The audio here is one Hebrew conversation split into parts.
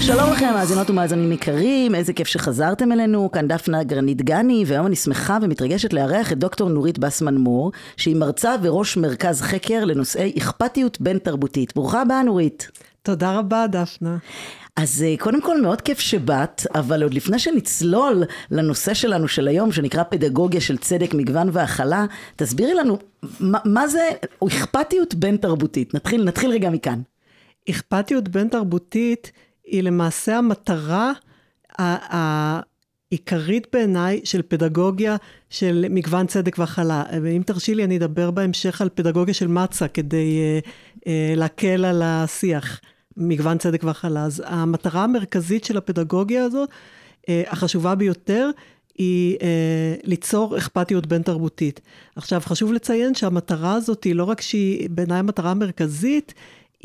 שלום לכם, מאזינות ומאזינים יקרים, איזה כיף שחזרתם אלינו, כאן דפנה גרנית גני, והיום אני שמחה ומתרגשת לארח את דוקטור נורית בסמן מור, שהיא מרצה וראש מרכז חקר לנושאי אכפתיות בין תרבותית. ברוכה הבאה נורית. תודה רבה, דפנה. אז אה, קודם כל מאוד כיף שבאת, אבל עוד לפני שנצלול לנושא שלנו של היום, שנקרא פדגוגיה של צדק, מגוון והכלה, תסבירי לנו מה, מה זה אכפתיות בין תרבותית. נתחיל, נתחיל רגע מכאן. אכפתיות בין תרבותית היא למעשה המטרה העיקרית בעיניי של פדגוגיה של מגוון צדק והכלה. ואם תרשי לי, אני אדבר בהמשך על פדגוגיה של מצה כדי uh, uh, להקל על השיח, מגוון צדק והכלה. אז המטרה המרכזית של הפדגוגיה הזאת, uh, החשובה ביותר, היא אה, ליצור אכפתיות בין תרבותית. עכשיו, חשוב לציין שהמטרה הזאת היא לא רק שהיא בעיניי המטרה המרכזית,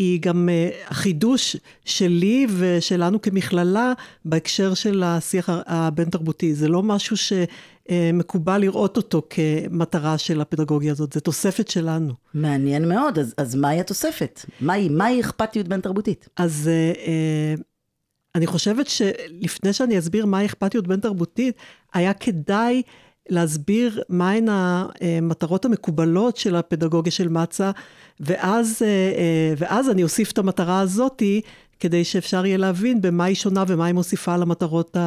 היא גם אה, החידוש שלי ושלנו כמכללה בהקשר של השיח הבין-תרבותי. זה לא משהו שמקובל לראות אותו כמטרה של הפדגוגיה הזאת, זה תוספת שלנו. מעניין מאוד, אז, אז מהי התוספת? מהי, מהי אכפתיות בין-תרבותית? אז אה, אני חושבת שלפני שאני אסביר מהי אכפתיות בין-תרבותית, היה כדאי להסביר מהן המטרות המקובלות של הפדגוגיה של מצה, ואז, ואז אני אוסיף את המטרה הזאתי, כדי שאפשר יהיה להבין במה היא שונה ומה היא מוסיפה למטרות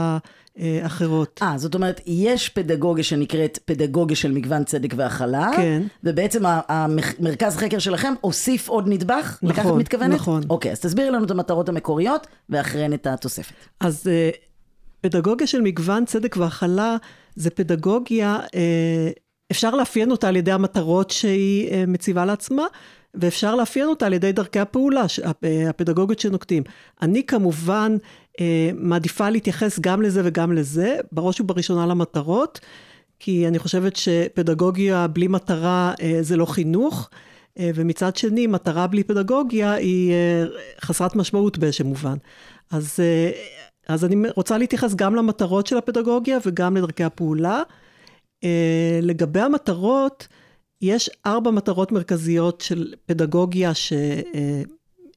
האחרות. אה, זאת אומרת, יש פדגוגיה שנקראת פדגוגיה של מגוון צדק והכלה, כן. ובעצם המרכז חקר שלכם הוסיף עוד נדבך? נכון, לכך את מתכוונת? נכון. אוקיי, אז תסבירי לנו את המטרות המקוריות, ואחריהן את התוספת. אז פדגוגיה של מגוון צדק והכלה, זה פדגוגיה, אפשר לאפיין אותה על ידי המטרות שהיא מציבה לעצמה, ואפשר לאפיין אותה על ידי דרכי הפעולה, הפדגוגיות שנוקטים. אני כמובן מעדיפה להתייחס גם לזה וגם לזה, בראש ובראשונה למטרות, כי אני חושבת שפדגוגיה בלי מטרה זה לא חינוך, ומצד שני, מטרה בלי פדגוגיה היא חסרת משמעות באיזשהו מובן. אז אז אני רוצה להתייחס גם למטרות של הפדגוגיה וגם לדרכי הפעולה. לגבי המטרות, יש ארבע מטרות מרכזיות של פדגוגיה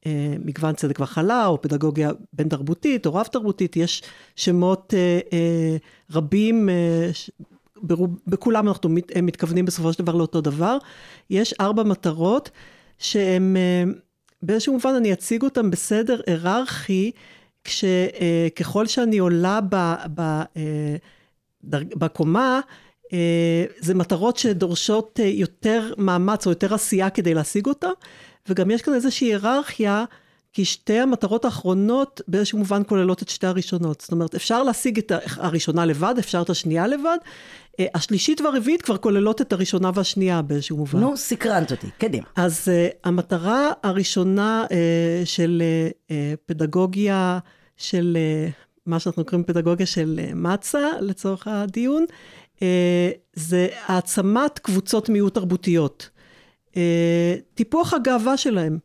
שמגוון צדק והכלה, או פדגוגיה בין תרבותית או רב תרבותית, יש שמות רבים, בכולם אנחנו מתכוונים בסופו של דבר לאותו דבר. יש ארבע מטרות שהן, באיזשהו מובן אני אציג אותן בסדר היררכי, כשככל שאני עולה ב, ב, בקומה, זה מטרות שדורשות יותר מאמץ או יותר עשייה כדי להשיג אותה, וגם יש כאן איזושהי היררכיה, כי שתי המטרות האחרונות באיזשהו מובן כוללות את שתי הראשונות. זאת אומרת, אפשר להשיג את הראשונה לבד, אפשר את השנייה לבד, השלישית והרביעית כבר כוללות את הראשונה והשנייה באיזשהו מובן. נו, סקרנת אותי, קדימה. אז uh, המטרה הראשונה uh, של uh, פדגוגיה, של uh, מה שאנחנו קוראים פדגוגיה של uh, מצה, לצורך הדיון, uh, זה העצמת קבוצות מיעוט תרבותיות. טיפוח הגאווה שלהם.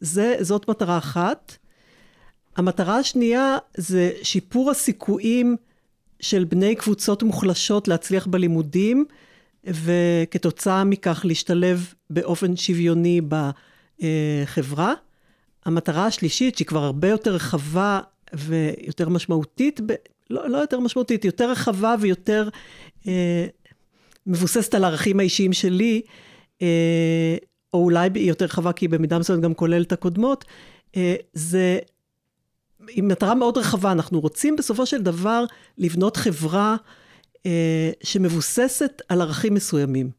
זה, זאת מטרה אחת. המטרה השנייה זה שיפור הסיכויים של בני קבוצות מוחלשות להצליח בלימודים, וכתוצאה מכך להשתלב באופן שוויוני בחברה. המטרה השלישית, שהיא כבר הרבה יותר רחבה ויותר משמעותית, ב... לא, לא יותר משמעותית, יותר רחבה ויותר אה, מבוססת על הערכים האישיים שלי, אה, או אולי היא יותר רחבה כי היא במידה מסוימת גם כוללת את הקודמות, אה, זה עם מטרה מאוד רחבה, אנחנו רוצים בסופו של דבר לבנות חברה אה, שמבוססת על ערכים מסוימים.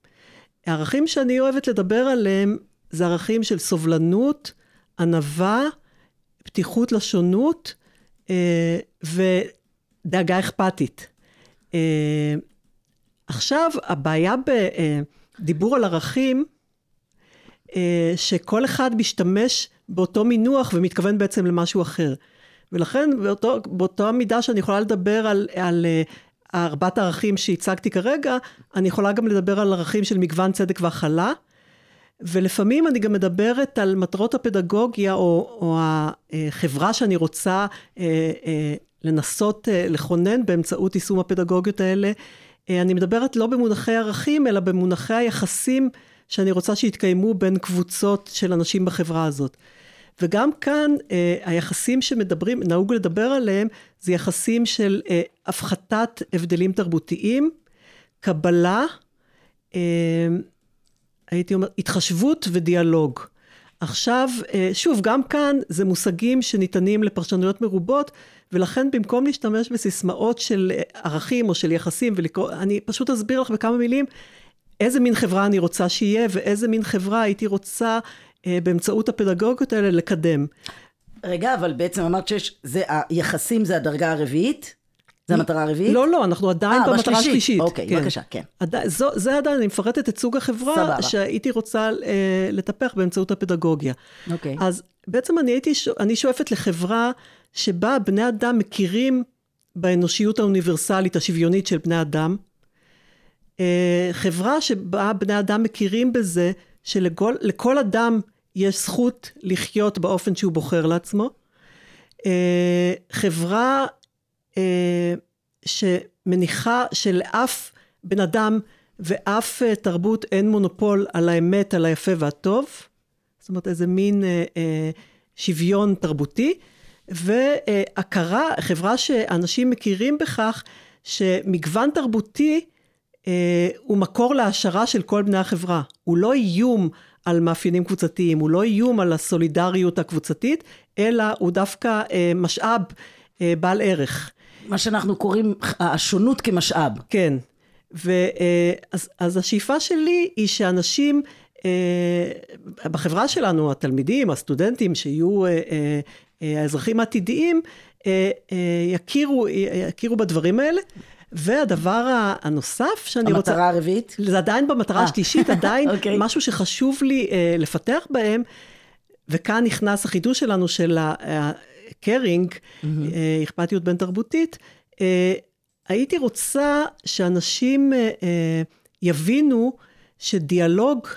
הערכים שאני אוהבת לדבר עליהם זה ערכים של סובלנות, ענווה פתיחות לשונות אה, ודאגה אכפתית. אה, עכשיו, הבעיה בדיבור על ערכים, אה, שכל אחד משתמש באותו מינוח ומתכוון בעצם למשהו אחר. ולכן באותו, באותה מידה שאני יכולה לדבר על, על uh, ארבעת הערכים שהצגתי כרגע, אני יכולה גם לדבר על ערכים של מגוון צדק והכלה. ולפעמים אני גם מדברת על מטרות הפדגוגיה או, או החברה שאני רוצה אה, אה, לנסות אה, לכונן באמצעות יישום הפדגוגיות האלה. אני מדברת לא במונחי ערכים, אלא במונחי היחסים שאני רוצה שיתקיימו בין קבוצות של אנשים בחברה הזאת. וגם כאן אה, היחסים שמדברים, נהוג לדבר עליהם, זה יחסים של אה, הפחתת הבדלים תרבותיים, קבלה, אה, הייתי אומרת, התחשבות ודיאלוג. עכשיו, אה, שוב, גם כאן זה מושגים שניתנים לפרשנויות מרובות, ולכן במקום להשתמש בסיסמאות של אה, ערכים או של יחסים ולקרוא, אני פשוט אסביר לך בכמה מילים איזה מין חברה אני רוצה שיהיה ואיזה מין חברה הייתי רוצה אה, באמצעות הפדגוגיות האלה לקדם. רגע, אבל בעצם אמרת שיש, זה, היחסים זה הדרגה הרביעית? זה המטרה הרביעית? לא, לא, אנחנו עדיין אה, במטרה בשלישית. השלישית. אוקיי, כן. בבקשה, כן. עדיין, זו, זה עדיין, אני מפרטת את סוג החברה סבבה. שהייתי רוצה אה, לטפח באמצעות הפדגוגיה. אוקיי. אז בעצם אני הייתי, אני שואפת לחברה שבה בני אדם מכירים באנושיות האוניברסלית השוויונית של בני אדם. אה, חברה שבה בני אדם מכירים בזה שלכל לכל אדם יש זכות לחיות באופן שהוא בוחר לעצמו. אה, חברה שמניחה שלאף בן אדם ואף אה, תרבות אין מונופול על האמת, על היפה והטוב. זאת אומרת, איזה מין אה, אה, שוויון תרבותי, והכרה, חברה שאנשים מכירים בכך שמגוון תרבותי אה, הוא מקור להעשרה של כל בני החברה. הוא לא איום על מאפיינים קבוצתיים, הוא לא איום על הסולידריות הקבוצתית, אלא הוא דווקא אה, משאב אה, בעל ערך. מה שאנחנו קוראים השונות כמשאב. כן. ואז אז השאיפה שלי היא שאנשים אה, בחברה שלנו, התלמידים, הסטודנטים, שיהיו אה, אה, אה, האזרחים העתידיים, אה, אה, יכירו, יכירו בדברים האלה. והדבר הנוסף שאני רוצה... המטרה הרביעית? זה עדיין במטרה אה. השלישית, עדיין אוקיי. משהו שחשוב לי אה, לפתח בהם, וכאן נכנס החידוש שלנו של הקרינג, אה, אכפתיות בין תרבותית. אה, הייתי רוצה שאנשים אה, יבינו שדיאלוג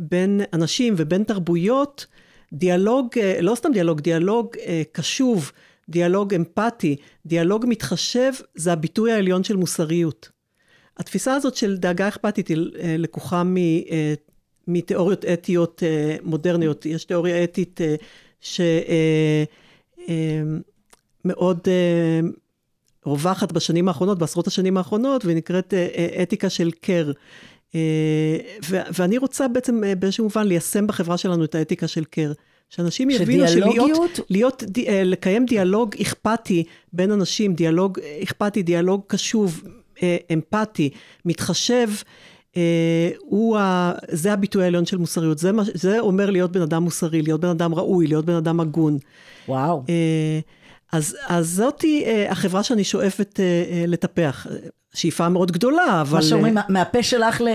בין אנשים ובין תרבויות, דיאלוג, לא סתם דיאלוג, דיאלוג קשוב, דיאלוג אמפתי, דיאלוג מתחשב, זה הביטוי העליון של מוסריות. התפיסה הזאת של דאגה אכפתית היא לקוחה מתיאוריות אתיות מודרניות. יש תיאוריה אתית אה, שמאוד רווחת בשנים האחרונות, בעשרות השנים האחרונות, והיא נקראת אה, אה, אתיקה של קר. אה, ואני רוצה בעצם אה, באיזשהו מובן ליישם בחברה שלנו את האתיקה של קר. שאנשים יבינו שלהיות? להיות, אה, לקיים דיאלוג אכפתי בין אנשים, דיאלוג אה, אכפתי, דיאלוג קשוב, אה, אמפתי, מתחשב, אה, הוא ה, זה הביטוי העליון של מוסריות. זה, מה- זה אומר להיות בן אדם מוסרי, להיות בן אדם ראוי, להיות בן אדם הגון. וואו. אה, אז, אז זאתי אה, החברה שאני שואפת אה, אה, לטפח. שאיפה מאוד גדולה, אבל... מה שאומרים, מהפה שלך ל-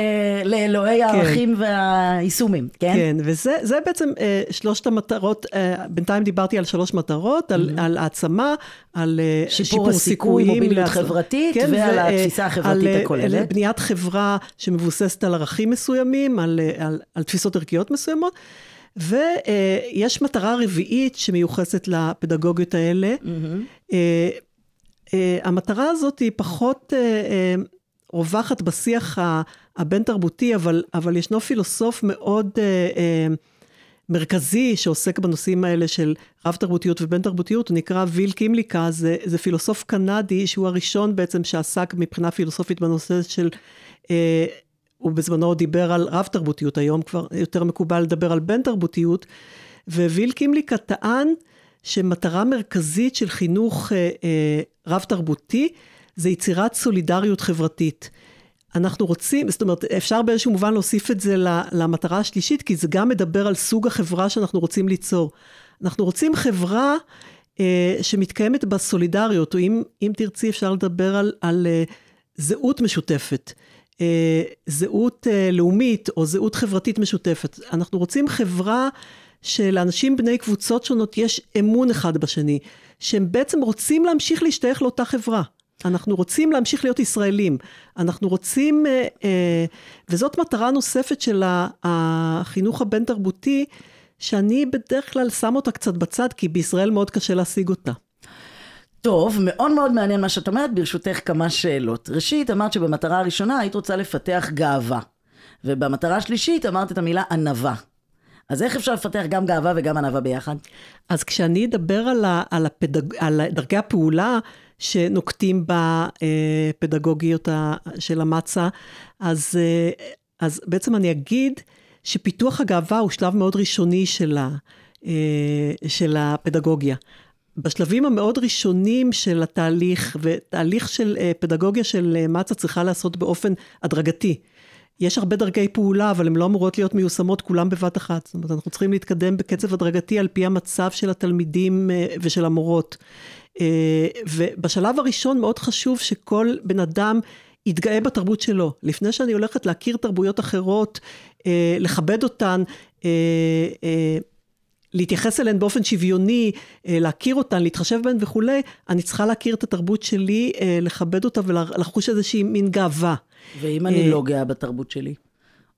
לאלוהי הערכים והיישומים, כן? כן, וזה זה בעצם אה, שלושת המטרות, אה, בינתיים דיברתי על שלוש מטרות, על, על העצמה, על אה, שיפור שיפור, הסיכוי. מוביליות לעצ- חברתית, ועל ו- אה, התפיסה החברתית על, אה, הכוללת. על בניית חברה שמבוססת על ערכים מסוימים, על, אה, על, על תפיסות ערכיות מסוימות. ויש מטרה רביעית שמיוחסת לפדגוגיות האלה. אה, אה, המטרה הזאת היא פחות אה, אה, רווחת בשיח הבין-תרבותי, אבל, אבל ישנו פילוסוף מאוד אה, אה, מרכזי שעוסק בנושאים האלה של רב-תרבותיות ובין-תרבותיות, הוא נקרא ויל קימליקה, זה, זה פילוסוף קנדי שהוא הראשון בעצם שעסק מבחינה פילוסופית בנושא של... אה, הוא בזמנו דיבר על רב-תרבותיות, היום כבר יותר מקובל לדבר על בין-תרבותיות, וויל קימליקה טען שמטרה מרכזית של חינוך אה, אה, רב-תרבותי זה יצירת סולידריות חברתית. אנחנו רוצים, זאת אומרת, אפשר באיזשהו מובן להוסיף את זה למטרה השלישית, כי זה גם מדבר על סוג החברה שאנחנו רוצים ליצור. אנחנו רוצים חברה אה, שמתקיימת בסולידריות, או אם, אם תרצי אפשר לדבר על, על אה, זהות משותפת. אה, זהות אה, לאומית או זהות חברתית משותפת. אנחנו רוצים חברה שלאנשים בני קבוצות שונות יש אמון אחד בשני, שהם בעצם רוצים להמשיך להשתייך לאותה חברה. אנחנו רוצים להמשיך להיות ישראלים. אנחנו רוצים, אה, אה, וזאת מטרה נוספת של החינוך הבין-תרבותי, שאני בדרך כלל שם אותה קצת בצד, כי בישראל מאוד קשה להשיג אותה. טוב, מאוד מאוד מעניין מה שאת אומרת, ברשותך כמה שאלות. ראשית, אמרת שבמטרה הראשונה היית רוצה לפתח גאווה. ובמטרה השלישית אמרת את המילה ענווה. אז איך אפשר לפתח גם גאווה וגם ענווה ביחד? אז כשאני אדבר על, ה, על, הפדג, על דרכי הפעולה שנוקטים בפדגוגיות של המצה, אז, אה, אז בעצם אני אגיד שפיתוח הגאווה הוא שלב מאוד ראשוני של, ה, אה, של הפדגוגיה. בשלבים המאוד ראשונים של התהליך, ותהליך של אה, פדגוגיה של מצה צריכה לעשות באופן הדרגתי. יש הרבה דרכי פעולה, אבל הן לא אמורות להיות מיושמות כולם בבת אחת. זאת אומרת, אנחנו צריכים להתקדם בקצב הדרגתי על פי המצב של התלמידים ושל המורות. אה, ובשלב הראשון מאוד חשוב שכל בן אדם יתגאה בתרבות שלו. לפני שאני הולכת להכיר תרבויות אחרות, אה, לכבד אותן, אה, להתייחס אליהן באופן שוויוני, להכיר אותן, להתחשב בהן וכולי, אני צריכה להכיר את התרבות שלי, לכבד אותה ולחוש איזושהי מין גאווה. ואם אני לא גאה בתרבות שלי?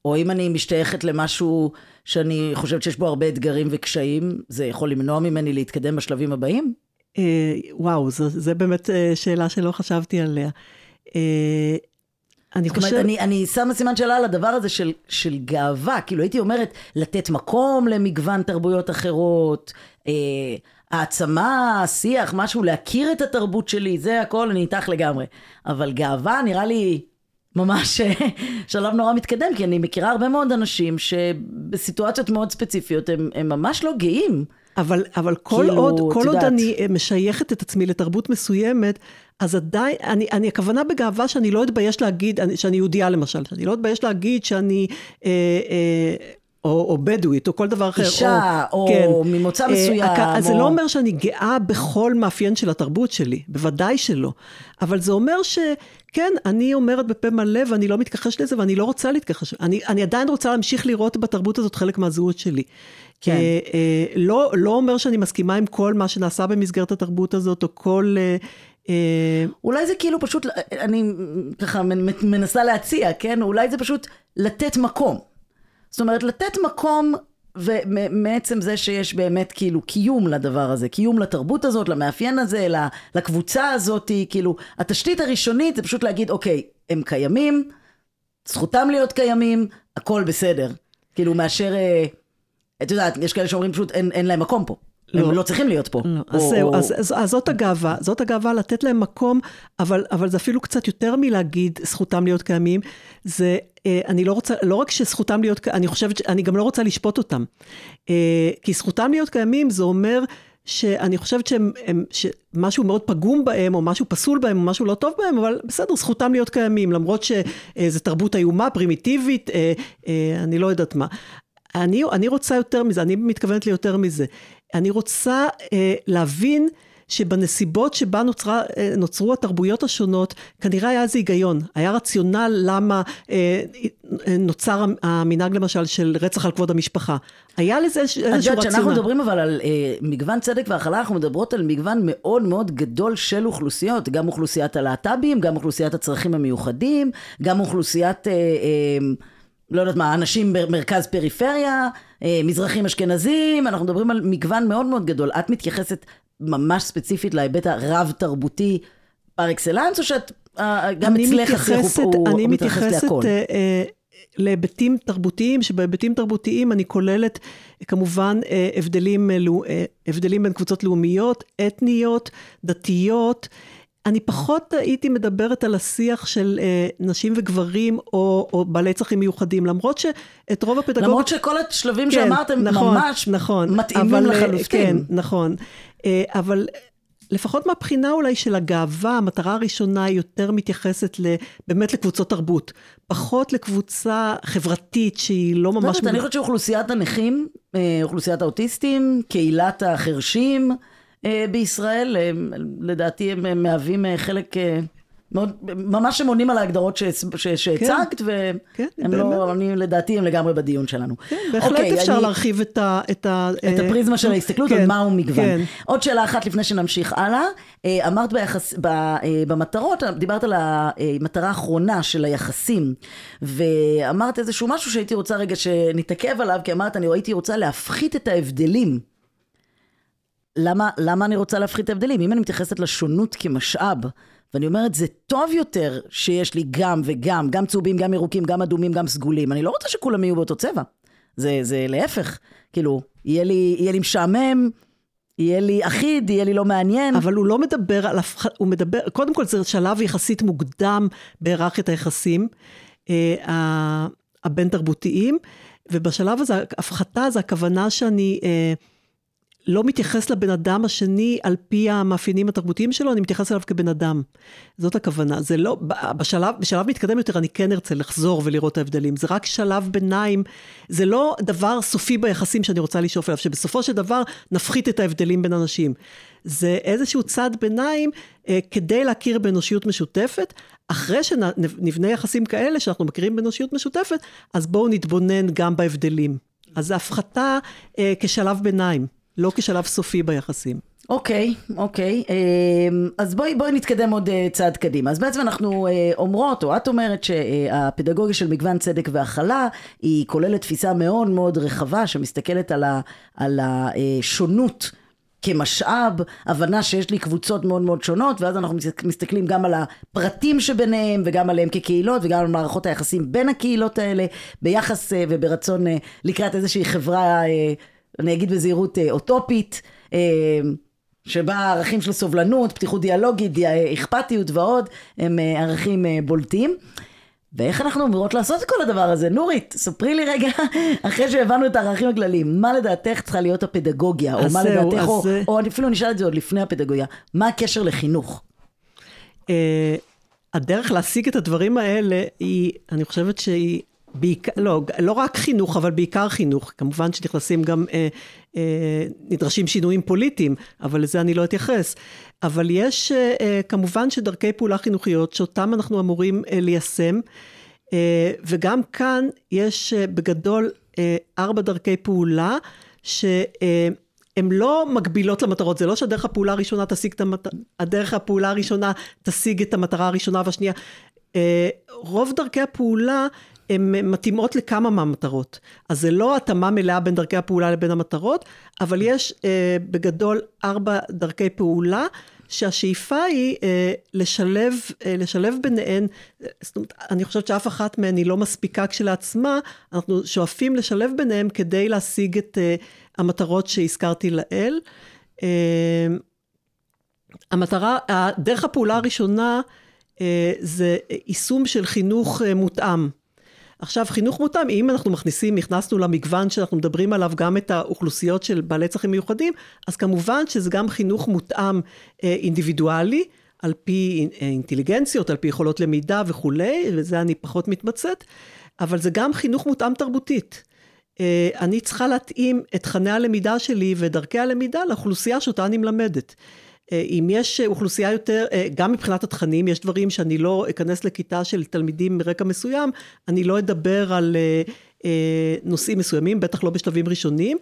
או אם אני משתייכת למשהו שאני חושבת שיש בו הרבה אתגרים וקשיים, זה יכול למנוע ממני להתקדם בשלבים הבאים? אה, וואו, זו, באמת אה, שאלה שלא חשבתי עליה. אה, אני חושבת... אני, אני שמה סימן שאלה על הדבר הזה של, של גאווה, כאילו הייתי אומרת, לתת מקום למגוון תרבויות אחרות, אה, העצמה, שיח, משהו, להכיר את התרבות שלי, זה הכל, אני איתך לגמרי. אבל גאווה נראה לי ממש שלב נורא מתקדם, כי אני מכירה הרבה מאוד אנשים שבסיטואציות מאוד ספציפיות הם, הם ממש לא גאים. אבל, אבל כל כאילו, עוד, כל עוד אני אה, משייכת את עצמי לתרבות מסוימת, אז עדיין, אני, אני הכוונה בגאווה שאני לא אתבייש להגיד, אני, שאני יהודייה למשל, שאני לא אתבייש להגיד שאני... אה, אה, או, או בדואית, או כל דבר אחר. אישה, או, או כן. ממוצא מסוים. אה, אז או... זה לא אומר שאני גאה בכל מאפיין של התרבות שלי, בוודאי שלא. אבל זה אומר שכן, אני אומרת בפה מלא, ואני לא מתכחש לזה, ואני לא רוצה להתכחש. אני, אני עדיין רוצה להמשיך לראות בתרבות הזאת חלק מהזהות שלי. כן. אה, אה, לא, לא אומר שאני מסכימה עם כל מה שנעשה במסגרת התרבות הזאת, או כל... אה, אה, אולי זה כאילו פשוט, אני ככה מנסה להציע, כן? אולי זה פשוט לתת מקום. זאת אומרת, לתת מקום, ומעצם זה שיש באמת כאילו קיום לדבר הזה, קיום לתרבות הזאת, למאפיין הזה, לקבוצה הזאת, כאילו, התשתית הראשונית זה פשוט להגיד, אוקיי, הם קיימים, זכותם להיות קיימים, הכל בסדר. כאילו, מאשר... אה, את יודעת, יש כאלה שאומרים פשוט אין, אין להם מקום פה. לא. הם לא צריכים להיות פה. לא. או, אז זהו, או... אז, אז, אז זאת הגאווה, זאת הגאווה לתת להם מקום, אבל, אבל זה אפילו קצת יותר מלהגיד זכותם להיות קיימים, זה, אה, אני לא רוצה, לא רק שזכותם להיות, אני חושבת, אני גם לא רוצה לשפוט אותם. אה, כי זכותם להיות קיימים זה אומר שאני חושבת שהם, הם, שמשהו מאוד פגום בהם, או משהו פסול בהם, או משהו לא טוב בהם, אבל בסדר, זכותם להיות קיימים, למרות שזו תרבות איומה, פרימיטיבית, אה, אה, אני לא יודעת מה. אני, אני רוצה יותר מזה, אני מתכוונת ליותר מזה. אני רוצה אה, להבין שבנסיבות שבה נוצרה, אה, נוצרו התרבויות השונות, כנראה היה איזה היגיון, היה רציונל למה אה, נוצר המנהג למשל של רצח על כבוד המשפחה. היה לזה איזשהו רציונל. את יודעת, כשאנחנו מדברים אבל על אה, מגוון צדק והכלה, אנחנו מדברות על מגוון מאוד מאוד גדול של אוכלוסיות, גם אוכלוסיית הלהט"בים, גם אוכלוסיית הצרכים המיוחדים, גם אוכלוסיית... אה, אה, לא יודעת מה, אנשים במרכז פריפריה, אה, מזרחים אשכנזים, אנחנו מדברים על מגוון מאוד מאוד גדול. את מתייחסת ממש ספציפית להיבט הרב-תרבותי פר אקסלנס, או שאת, אה, גם אצלך השיח הוא, הוא מתייחס להכל? אני מתייחסת אה, להיבטים תרבותיים, שבהיבטים תרבותיים אני כוללת כמובן הבדלים, הבדלים בין קבוצות לאומיות, אתניות, דתיות. אני פחות הייתי מדברת על השיח של אה, נשים וגברים או, או בעלי צרכים מיוחדים, למרות שאת רוב הפדגוגיה... למרות שכל השלבים כן, שאמרת הם נכון, ממש נכון, מתאימים אבל, אה, לחלוטין. כן, נכון. אה, אבל לפחות מהבחינה אולי של הגאווה, המטרה הראשונה היא יותר מתייחסת ל, באמת לקבוצות תרבות, פחות לקבוצה חברתית שהיא לא ממש... זאת אומרת, אני חושבת שאוכלוסיית הנכים, אה, אוכלוסיית האוטיסטים, קהילת החרשים בישראל, אה, לדעתי הם מהווים חלק מאוד, ממש הם עונים על ההגדרות שהצגת, כן, והם כן, לא, אני, לדעתי הם לגמרי בדיון שלנו. כן, בהחלט אוקיי, אפשר אני, להרחיב את ה... את, ה, את הפריזמה של ההסתכלות כן, על מהו מגוון. כן. עוד שאלה אחת לפני שנמשיך הלאה. אה, אמרת ביחס, ב, אה, במטרות, דיברת על המטרה האחרונה של היחסים, ואמרת איזשהו משהו שהייתי רוצה רגע שנתעכב עליו, כי אמרת, אני הייתי רוצה להפחית את ההבדלים. למה, למה אני רוצה להפחית את ההבדלים? אם אני מתייחסת לשונות כמשאב, ואני אומרת, זה טוב יותר שיש לי גם וגם, גם צהובים, גם ירוקים, גם אדומים, גם סגולים. אני לא רוצה שכולם יהיו באותו צבע. זה, זה להפך. כאילו, יהיה לי, יהיה לי משעמם, יהיה לי אחיד, יהיה לי לא מעניין. אבל הוא לא מדבר על הפח... הוא מדבר, קודם כל זה שלב יחסית מוקדם בהיררכיית היחסים אה, הבין-תרבותיים, ובשלב הזה, הפחתה זה הכוונה שאני... אה, לא מתייחס לבן אדם השני על פי המאפיינים התרבותיים שלו, אני מתייחס אליו כבן אדם. זאת הכוונה. זה לא, בשלב, בשלב מתקדם יותר אני כן ארצה לחזור ולראות את ההבדלים. זה רק שלב ביניים, זה לא דבר סופי ביחסים שאני רוצה לשאוף אליו, שבסופו של דבר נפחית את ההבדלים בין אנשים. זה איזשהו צד ביניים אה, כדי להכיר באנושיות משותפת. אחרי שנבנה יחסים כאלה, שאנחנו מכירים באנושיות משותפת, אז בואו נתבונן גם בהבדלים. אז זה הפחתה אה, כשלב ביניים. לא כשלב סופי ביחסים. אוקיי, okay, אוקיי. Okay. אמ, אז בואי, בואי נתקדם עוד אה, צעד קדימה. אז בעצם אנחנו אה, אומרות, או את אומרת, שהפדגוגיה של מגוון צדק והכלה, היא כוללת תפיסה מאוד מאוד רחבה, שמסתכלת על, ה, על השונות. כמשאב, הבנה שיש לי קבוצות מאוד מאוד שונות, ואז אנחנו מסתכלים גם על הפרטים שביניהם, וגם עליהם כקהילות, וגם על מערכות היחסים בין הקהילות האלה, ביחס אה, וברצון לקראת איזושהי חברה אני אגיד בזהירות אה, אוטופית, אה, שבה ערכים של סובלנות, פתיחות דיאלוגית, אכפתיות ועוד, הם אה, ערכים בולטים. ואיך אנחנו אמורות לעשות את כל הדבר הזה? נורית, ספרי לי רגע, אחרי שהבנו את הערכים הכלליים, מה לדעתך צריכה להיות הפדגוגיה, או מה לדעתך, אז... או, או אפילו נשאל את זה עוד לפני הפדגוגיה, מה הקשר לחינוך? הדרך להשיג את הדברים האלה היא, אני חושבת שהיא בעיקר, לא, לא רק חינוך, אבל בעיקר חינוך. כמובן שנכנסים גם, אה, אה, נדרשים שינויים פוליטיים, אבל לזה אני לא אתייחס. אבל יש אה, אה, כמובן שדרכי פעולה חינוכיות שאותם אנחנו אמורים אה, ליישם, אה, וגם כאן יש אה, בגדול אה, ארבע דרכי פעולה, ש... אה, לא מקבילות למטרות, זה לא שהדרך הפעולה הראשונה תשיג את המטרה, הדרך הפעולה הראשונה תשיג את המטרה הראשונה והשנייה. אה, רוב דרכי הפעולה הן מתאימות לכמה מהמטרות. אז זה לא התאמה מלאה בין דרכי הפעולה לבין המטרות, אבל יש אה, בגדול ארבע דרכי פעולה. שהשאיפה היא אה, לשלב, אה, לשלב ביניהן, זאת אומרת, אני חושבת שאף אחת מהן היא לא מספיקה כשלעצמה, אנחנו שואפים לשלב ביניהן כדי להשיג את אה, המטרות שהזכרתי לעיל. אה, המטרה, דרך הפעולה הראשונה אה, זה יישום של חינוך אה, מותאם. עכשיו, חינוך מותאם, אם אנחנו מכניסים, הכנסנו למגוון שאנחנו מדברים עליו גם את האוכלוסיות של בעלי צרכים מיוחדים, אז כמובן שזה גם חינוך מותאם אה, אינדיבידואלי, על פי אה, אינטליגנציות, על פי יכולות למידה וכולי, וזה אני פחות מתמצאת, אבל זה גם חינוך מותאם תרבותית. אה, אני צריכה להתאים את תכני הלמידה שלי ודרכי הלמידה לאוכלוסייה שאותה אני מלמדת. אה, אם יש אוכלוסייה יותר, אה, גם מבחינת התכנים, יש דברים שאני לא אכנס לכיתה של תלמידים מרקע מסוים, אני לא אדבר על אה, נושאים מסוימים, בטח לא בשלבים ראשונים,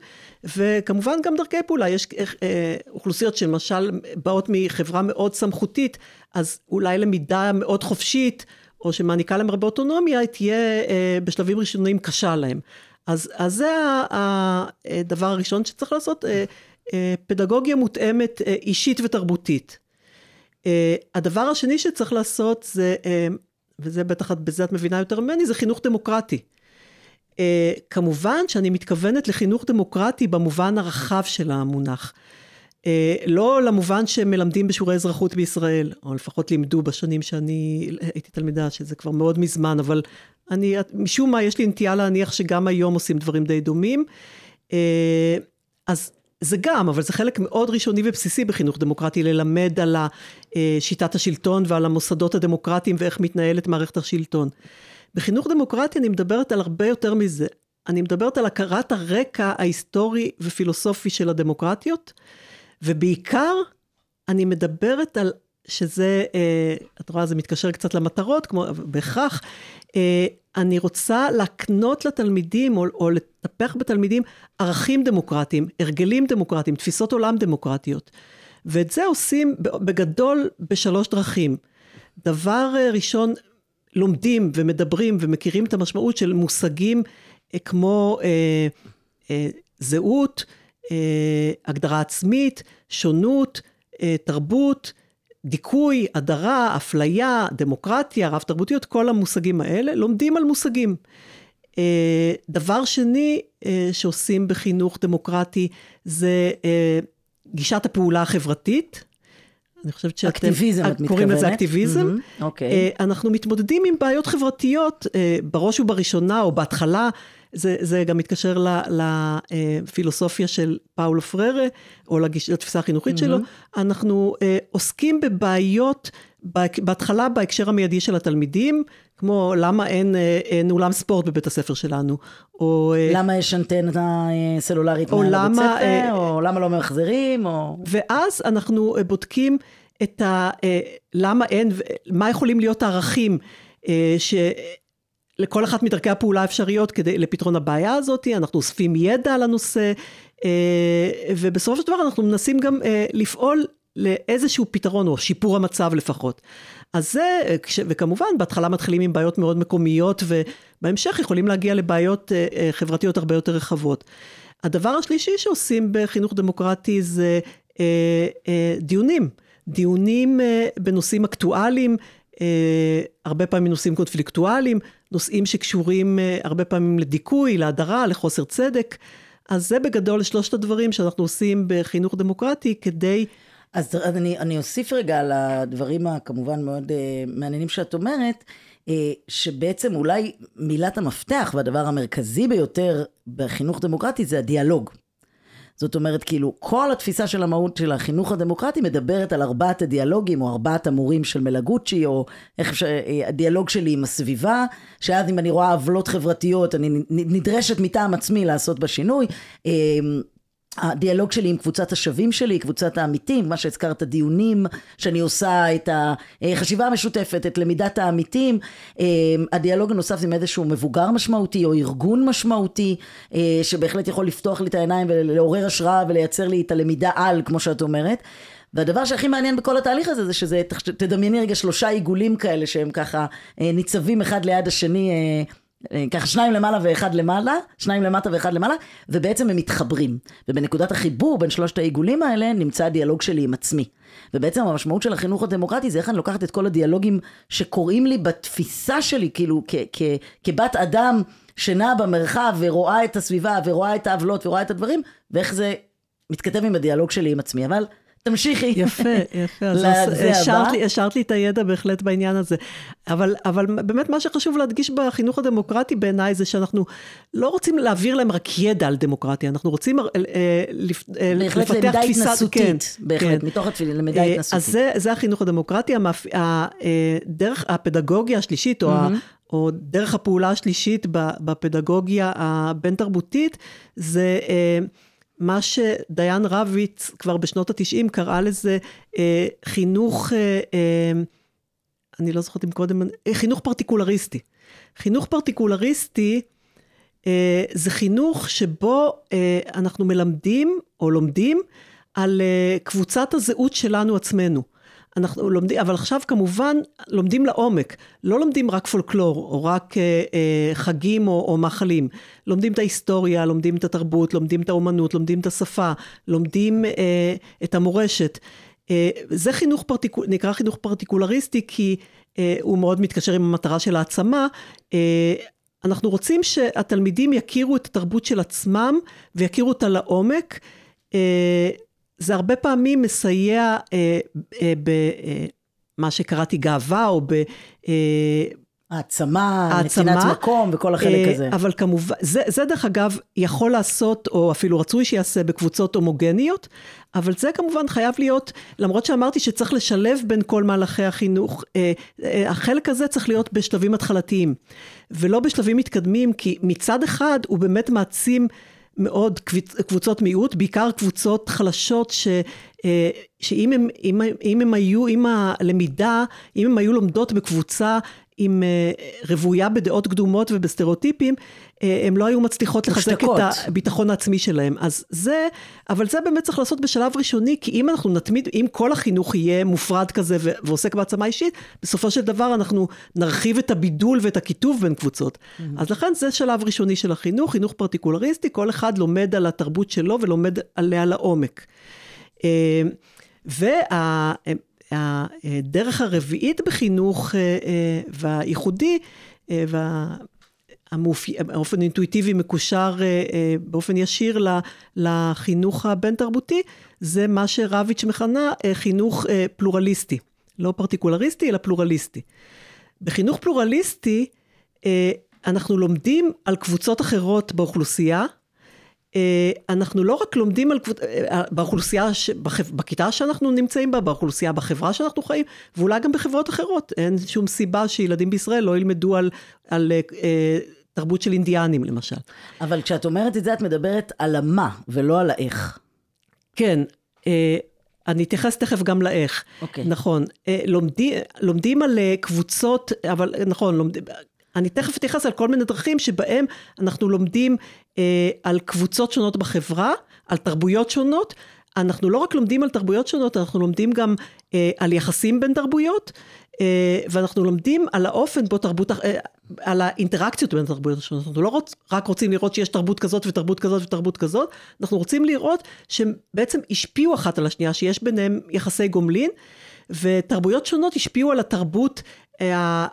וכמובן גם דרכי פעולה, יש אוכלוסיות שלמשל באות מחברה מאוד סמכותית, אז אולי למידה מאוד חופשית, או שמעניקה להם הרבה אוטונומיה, תהיה בשלבים ראשונים קשה להם. אז, אז זה הדבר הראשון שצריך לעשות. אה, פדגוגיה מותאמת אה, אישית ותרבותית. אה, הדבר השני שצריך לעשות זה, וזה בטח בזה את מבינה יותר ממני, זה חינוך דמוקרטי. כמובן שאני מתכוונת לחינוך דמוקרטי במובן הרחב של המונח. לא למובן שמלמדים בשיעורי אזרחות בישראל, או לפחות לימדו בשנים שאני הייתי תלמידה, שזה כבר מאוד מזמן, אבל אני, משום מה יש לי נטייה להניח שגם היום עושים דברים די דומים. אז זה גם, אבל זה חלק מאוד ראשוני ובסיסי בחינוך דמוקרטי, ללמד על שיטת השלטון ועל המוסדות הדמוקרטיים ואיך מתנהלת מערכת השלטון. בחינוך דמוקרטי אני מדברת על הרבה יותר מזה. אני מדברת על הכרת הרקע ההיסטורי ופילוסופי של הדמוקרטיות, ובעיקר אני מדברת על שזה, אה, את רואה, זה מתקשר קצת למטרות, כמו בהכרח, אה, אני רוצה להקנות לתלמידים, או, או לטפח בתלמידים, ערכים דמוקרטיים, הרגלים דמוקרטיים, תפיסות עולם דמוקרטיות. ואת זה עושים בגדול בשלוש דרכים. דבר אה, ראשון, לומדים ומדברים ומכירים את המשמעות של מושגים כמו אה, אה, זהות, אה, הגדרה עצמית, שונות, אה, תרבות, דיכוי, הדרה, אפליה, דמוקרטיה, רב תרבותיות, כל המושגים האלה, לומדים על מושגים. אה, דבר שני אה, שעושים בחינוך דמוקרטי זה אה, גישת הפעולה החברתית. אני חושבת שאתם... אקטיביזם, את מתכוונת? קוראים לזה אקטיביזם. Mm-hmm, אוקיי. Okay. אנחנו מתמודדים עם בעיות חברתיות, בראש ובראשונה, או בהתחלה, זה, זה גם מתקשר לפילוסופיה של פאולו פררה, או לתפיסה החינוכית mm-hmm. שלו. אנחנו uh, עוסקים בבעיות, בהתחלה בהקשר המיידי של התלמידים, כמו למה אין, אה, אין אולם ספורט בבית הספר שלנו, או... אה, למה יש אנטנה סלולרית מעל הבית ספר, או למה לא ממחזרים, או... ואז אנחנו בודקים את ה... למה אין, מה יכולים להיות הערכים. ש... לכל אחת מדרכי הפעולה האפשריות כדי, לפתרון הבעיה הזאת, אנחנו אוספים ידע על הנושא, אה, ובסופו של דבר אנחנו מנסים גם אה, לפעול לאיזשהו פתרון, או שיפור המצב לפחות. אז זה, אה, וכמובן, בהתחלה מתחילים עם בעיות מאוד מקומיות, ובהמשך יכולים להגיע לבעיות חברתיות הרבה יותר רחבות. הדבר השלישי שעושים בחינוך דמוקרטי זה דיונים. דיונים בנושאים אקטואליים, הרבה פעמים נושאים קונפליקטואליים, נושאים שקשורים אה, הרבה פעמים לדיכוי, להדרה, לחוסר צדק. אז זה בגדול שלושת הדברים שאנחנו עושים בחינוך דמוקרטי כדי... אז אני, אני אוסיף רגע על הדברים הכמובן מאוד uh, מעניינים שאת אומרת, uh, שבעצם אולי מילת המפתח והדבר המרכזי ביותר בחינוך דמוקרטי זה הדיאלוג. זאת אומרת, כאילו, כל התפיסה של המהות של החינוך הדמוקרטי מדברת על ארבעת הדיאלוגים, או ארבעת המורים של מלגוצ'י, או איך אפשר, הדיאלוג שלי עם הסביבה, שאז אם אני רואה עוולות חברתיות, אני נדרשת מטעם עצמי לעשות בה שינוי. הדיאלוג שלי עם קבוצת השווים שלי, קבוצת העמיתים, מה שהזכרת, דיונים שאני עושה, את החשיבה המשותפת, את למידת העמיתים. אה, הדיאלוג הנוסף זה עם איזשהו מבוגר משמעותי או ארגון משמעותי, אה, שבהחלט יכול לפתוח לי את העיניים ולעורר השראה ולייצר לי את הלמידה על, כמו שאת אומרת. והדבר שהכי מעניין בכל התהליך הזה זה שזה, תדמייני רגע שלושה עיגולים כאלה שהם ככה אה, ניצבים אחד ליד השני ככה שניים למעלה ואחד למעלה, שניים למטה ואחד למעלה, ובעצם הם מתחברים. ובנקודת החיבור בין שלושת העיגולים האלה נמצא הדיאלוג שלי עם עצמי. ובעצם המשמעות של החינוך הדמוקרטי זה איך אני לוקחת את כל הדיאלוגים שקורים לי בתפיסה שלי, כאילו כ- כ- כבת אדם שנעה במרחב ורואה את הסביבה ורואה את העוולות ורואה את הדברים, ואיך זה מתכתב עם הדיאלוג שלי עם עצמי. אבל תמשיכי. יפה, יפה. אז השארת לי, השארת לי את הידע בהחלט בעניין הזה. אבל, אבל באמת מה שחשוב להדגיש בחינוך הדמוקרטי בעיניי זה שאנחנו לא רוצים להעביר להם רק ידע על דמוקרטיה, אנחנו רוצים אה, אה, לפתח תפיסה... בהחלט למידה התנסותית, כן, בהחלט, כן. מתוך התפילה, למידה אה, התנסותית. אז זה, זה החינוך הדמוקרטי, המפ... דרך הפדגוגיה השלישית, או, mm-hmm. או דרך הפעולה השלישית בפדגוגיה הבין-תרבותית, זה... מה שדיין רביץ כבר בשנות התשעים קראה לזה אה, חינוך, אה, אה, אני לא זוכרת אם קודם, אה, חינוך פרטיקולריסטי. חינוך פרטיקולריסטי אה, זה חינוך שבו אה, אנחנו מלמדים או לומדים על אה, קבוצת הזהות שלנו עצמנו. אנחנו לומדים, אבל עכשיו כמובן לומדים לעומק, לא לומדים רק פולקלור, או רק אה, אה, חגים או, או מאכלים, לומדים את ההיסטוריה, לומדים את התרבות, לומדים את האומנות, לומדים את השפה, לומדים אה, את המורשת. אה, זה חינוך פרטיקול, נקרא חינוך פרטיקולריסטי, כי אה, הוא מאוד מתקשר עם המטרה של העצמה. אה, אנחנו רוצים שהתלמידים יכירו את התרבות של עצמם ויכירו אותה לעומק. אה, זה הרבה פעמים מסייע אה, אה, במה אה, שקראתי גאווה, או ב... אה, העצמה, העצמה, נתינת מקום וכל החלק אה, הזה. אבל כמובן, זה, זה דרך אגב יכול לעשות, או אפילו רצוי שיעשה בקבוצות הומוגניות, אבל זה כמובן חייב להיות, למרות שאמרתי שצריך לשלב בין כל מהלכי החינוך, אה, אה, החלק הזה צריך להיות בשלבים התחלתיים, ולא בשלבים מתקדמים, כי מצד אחד הוא באמת מעצים מאוד קבוצות מיעוט, בעיקר קבוצות חלשות, ש, שאם הם, אם, אם הם היו, אם הלמידה, אם הם היו לומדות בקבוצה עם אה, רוויה בדעות קדומות ובסטריאוטיפים, אה, הם לא היו מצליחות לחזק מושתקות. את הביטחון העצמי שלהם. אז זה, אבל זה באמת צריך לעשות בשלב ראשוני, כי אם אנחנו נתמיד, אם כל החינוך יהיה מופרד כזה ועוסק בהעצמה אישית, בסופו של דבר אנחנו נרחיב את הבידול ואת הקיטוב בין קבוצות. אז לכן זה שלב ראשוני של החינוך, חינוך פרטיקולריסטי, כל אחד לומד על התרבות שלו ולומד עליה לעומק. אה, והדרך הרביעית בחינוך אה, אה, והייחודי, אה, והאופן אינטואיטיבי מקושר אה, אה, באופן ישיר לחינוך הבין-תרבותי, זה מה שרביץ' מכנה אה, חינוך אה, פלורליסטי. לא פרטיקולריסטי, אלא פלורליסטי. בחינוך פלורליסטי, אה, אנחנו לומדים על קבוצות אחרות באוכלוסייה, אה, אנחנו לא רק לומדים על קבוצ... אה, באוכלוסייה. בכיתה שאנחנו נמצאים בה, באוכלוסייה בחברה שאנחנו חיים, ואולי גם בחברות אחרות. אין שום סיבה שילדים בישראל לא ילמדו על, על אה, תרבות של אינדיאנים למשל. אבל כשאת אומרת את זה, את מדברת על המה ולא על האיך. כן, אה, אני אתייחס תכף גם לאיך. אוקיי. נכון. אה, לומדים, לומדים על אה, קבוצות, אבל אה, נכון, לומדים, אני תכף אתייחס על כל מיני דרכים שבהם אנחנו לומדים אה, על קבוצות שונות בחברה, על תרבויות שונות. אנחנו לא רק לומדים על תרבויות שונות, אנחנו לומדים גם אה, על יחסים בין תרבויות, אה, ואנחנו לומדים על האופן בו תרבות, אה, על האינטראקציות בין התרבויות השונות. אנחנו לא רוצ, רק רוצים לראות שיש תרבות כזאת ותרבות כזאת ותרבות כזאת, אנחנו רוצים לראות שהם בעצם השפיעו אחת על השנייה, שיש ביניהם יחסי גומלין, ותרבויות שונות השפיעו על התרבות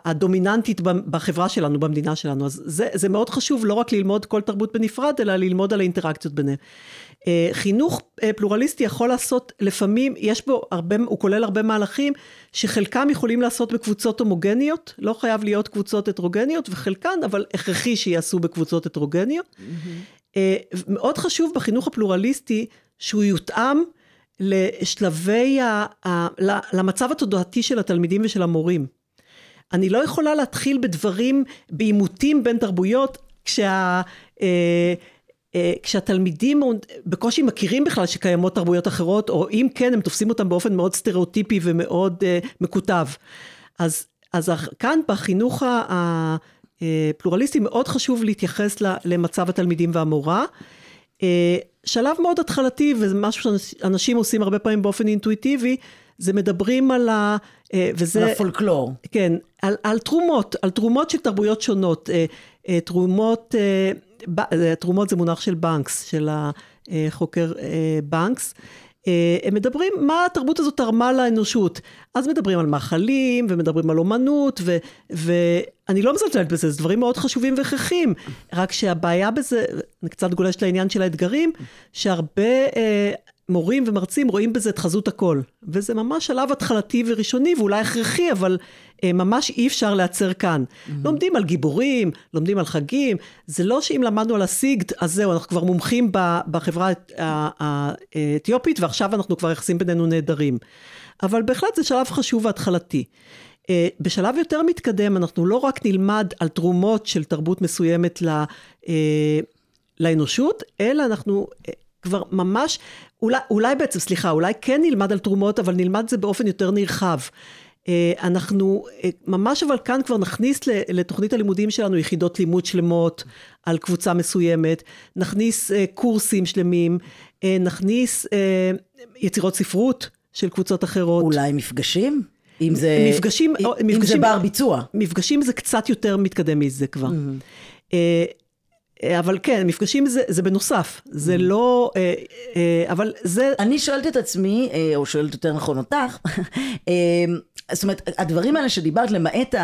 הדומיננטית בחברה שלנו, במדינה שלנו. אז זה, זה מאוד חשוב לא רק ללמוד כל תרבות בנפרד, אלא ללמוד על האינטראקציות ביניהם. אה, חינוך אה, פלורליסטי יכול לעשות, לפעמים, יש בו הרבה, הוא כולל הרבה מהלכים, שחלקם יכולים לעשות בקבוצות הומוגניות, לא חייב להיות קבוצות הטרוגניות, וחלקן, אבל הכרחי שיעשו בקבוצות הטרוגניות. Mm-hmm. מאוד חשוב בחינוך הפלורליסטי, שהוא יותאם לשלבי, ה, ה, למצב התודעתי של התלמידים ושל המורים. אני לא יכולה להתחיל בדברים, בעימותים בין תרבויות, כשה... אה, אה, כשהתלמידים בקושי מכירים בכלל שקיימות תרבויות אחרות, או אם כן, הם תופסים אותם באופן מאוד סטריאוטיפי ומאוד אה, מקוטב. אז, אז כאן בחינוך הפלורליסטי מאוד חשוב להתייחס למצב התלמידים והמורה. שלב מאוד התחלתי, וזה משהו שאנשים עושים הרבה פעמים באופן אינטואיטיבי, זה מדברים על ה... וזה... על הפולקלור. כן, על, על תרומות, על תרומות של תרבויות שונות. תרומות, תרומות זה מונח של בנקס, של החוקר בנקס. הם מדברים מה התרבות הזאת תרמה לאנושות. אז מדברים על מאכלים, ומדברים על אומנות, ו, ואני לא מזלזלת בזה, זה דברים מאוד חשובים והכרחיים. רק שהבעיה בזה, אני קצת גולשת לעניין של האתגרים, שהרבה אה, מורים ומרצים רואים בזה את חזות הכל. וזה ממש שלב התחלתי וראשוני, ואולי הכרחי, אבל אה, ממש אי אפשר להיעצר כאן. Mm-hmm. לומדים על גיבורים, לומדים על חגים, זה לא שאם למדנו על הסיגד, אז זהו, אנחנו כבר מומחים בחברה האתיופית, ועכשיו אנחנו כבר יחסים בינינו נהדרים. אבל בהחלט זה שלב חשוב והתחלתי. בשלב יותר מתקדם אנחנו לא רק נלמד על תרומות של תרבות מסוימת לא, לאנושות, אלא אנחנו כבר ממש, אולי, אולי בעצם, סליחה, אולי כן נלמד על תרומות, אבל נלמד את זה באופן יותר נרחב. אנחנו ממש אבל כאן כבר נכניס לתוכנית הלימודים שלנו יחידות לימוד שלמות על קבוצה מסוימת, נכניס קורסים שלמים, נכניס יצירות ספרות של קבוצות אחרות. אולי מפגשים? אם זה, מפגשים, אם, מפגשים, אם זה בר ביצוע. מפגשים זה קצת יותר מתקדם מזה כבר. Mm-hmm. אבל כן, מפגשים זה, זה בנוסף, זה mm. לא, אבל זה... אני שואלת את עצמי, או שואלת יותר נכון אותך, זאת אומרת, הדברים האלה שדיברת, למעט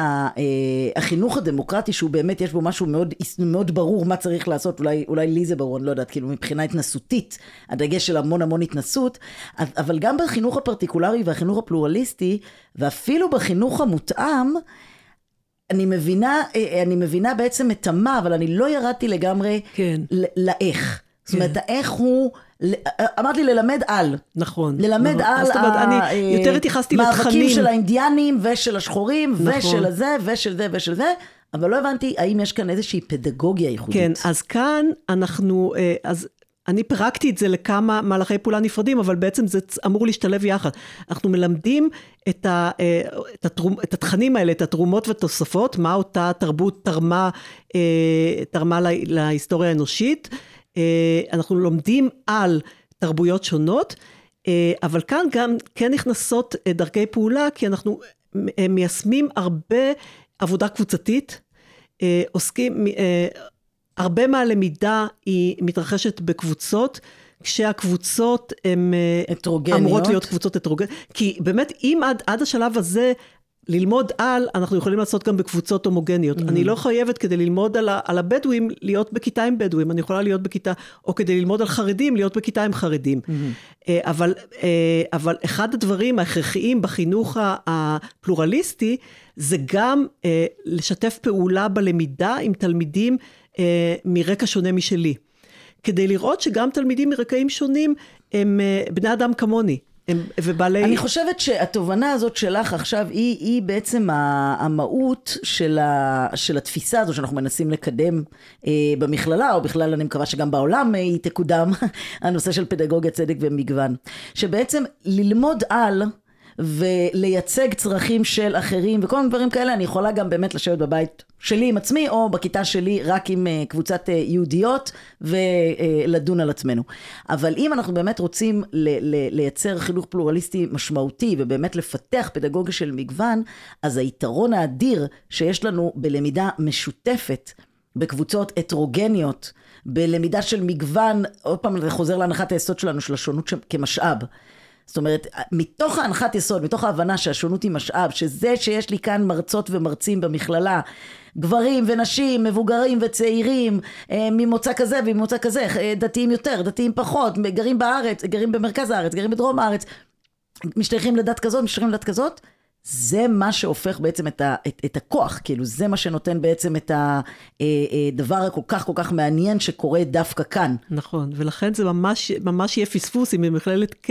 החינוך הדמוקרטי, שהוא באמת, יש בו משהו מאוד, מאוד ברור מה צריך לעשות, אולי, אולי לי זה ברור, אני לא יודעת, כאילו מבחינה התנסותית, הדגש של המון המון התנסות, אבל גם בחינוך הפרטיקולרי והחינוך הפלורליסטי, ואפילו בחינוך המותאם, אני מבינה, אה, אני מבינה בעצם את המה, אבל אני לא ירדתי לגמרי כן. לאיך. זאת כן. אומרת, האיך הוא, ל- אמרת לי ללמד על. נכון. ללמד נכון. על זאת אומרת, אני אה, יותר התייחסתי מאבקים לתכנים. של האינדיאנים ושל השחורים נכון. ושל הזה ושל זה ושל זה, אבל לא הבנתי האם יש כאן איזושהי פדגוגיה ייחודית. כן, אז כאן אנחנו, אה, אז אני פירקתי את זה לכמה מהלכי פעולה נפרדים, אבל בעצם זה אמור להשתלב יחד. אנחנו מלמדים את, ה, אה, את, התרומ, את התכנים האלה, את התרומות והתוספות, מה אותה תרבות תרמה, אה, תרמה לה, להיסטוריה האנושית. אה, אנחנו לומדים על תרבויות שונות, אבל כאן גם כן נכנסות דרכי פעולה, כי אנחנו מיישמים הרבה עבודה קבוצתית. עוסקים, הרבה מהלמידה היא מתרחשת בקבוצות, כשהקבוצות הן אה. אמורות להיות קבוצות הטרוגניות, כי באמת אם עד, עד השלב הזה ללמוד על, אנחנו יכולים לעשות גם בקבוצות הומוגניות. Mm-hmm. אני לא חייבת כדי ללמוד על, ה, על הבדואים להיות בכיתה עם בדואים, אני יכולה להיות בכיתה, או כדי ללמוד על חרדים, להיות בכיתה עם חרדים. Mm-hmm. אה, אבל, אה, אבל אחד הדברים ההכרחיים בחינוך הפלורליסטי, זה גם לשתף פעולה בלמידה עם תלמידים אה, מרקע שונה משלי. כדי לראות שגם תלמידים מרקעים שונים הם אה, בני אדם כמוני. הם, ובעלי... אני חושבת שהתובנה הזאת שלך עכשיו היא, היא בעצם המהות של, ה, של התפיסה הזו שאנחנו מנסים לקדם אה, במכללה, או בכלל אני מקווה שגם בעולם אה, היא תקודם, הנושא של פדגוגיה, צדק ומגוון. שבעצם ללמוד על ולייצג צרכים של אחרים וכל מיני דברים כאלה, אני יכולה גם באמת לשבת בבית שלי עם עצמי, או בכיתה שלי רק עם אה, קבוצת אה, יהודיות, ולדון על עצמנו. אבל אם אנחנו באמת רוצים לייצר חינוך פלורליסטי משמעותי, ובאמת לפתח פדגוגיה של מגוון, אז היתרון האדיר שיש לנו בלמידה משותפת, בקבוצות הטרוגניות, בלמידה של מגוון, עוד פעם זה חוזר להנחת היסוד שלנו של השונות כמשאב. זאת אומרת, מתוך ההנחת יסוד, מתוך ההבנה שהשונות היא משאב, שזה שיש לי כאן מרצות ומרצים במכללה, גברים ונשים, מבוגרים וצעירים, אה, ממוצא כזה וממוצא כזה, אה, דתיים יותר, דתיים פחות, גרים בארץ, גרים במרכז הארץ, גרים בדרום הארץ, משתייכים לדת כזאת, משתייכים לדת כזאת, זה מה שהופך בעצם את, ה, את, את הכוח, כאילו זה מה שנותן בעצם את הדבר הכל כך כל כך מעניין שקורה דווקא כאן. נכון, ולכן זה ממש, ממש יהיה פספוס אם במכללת K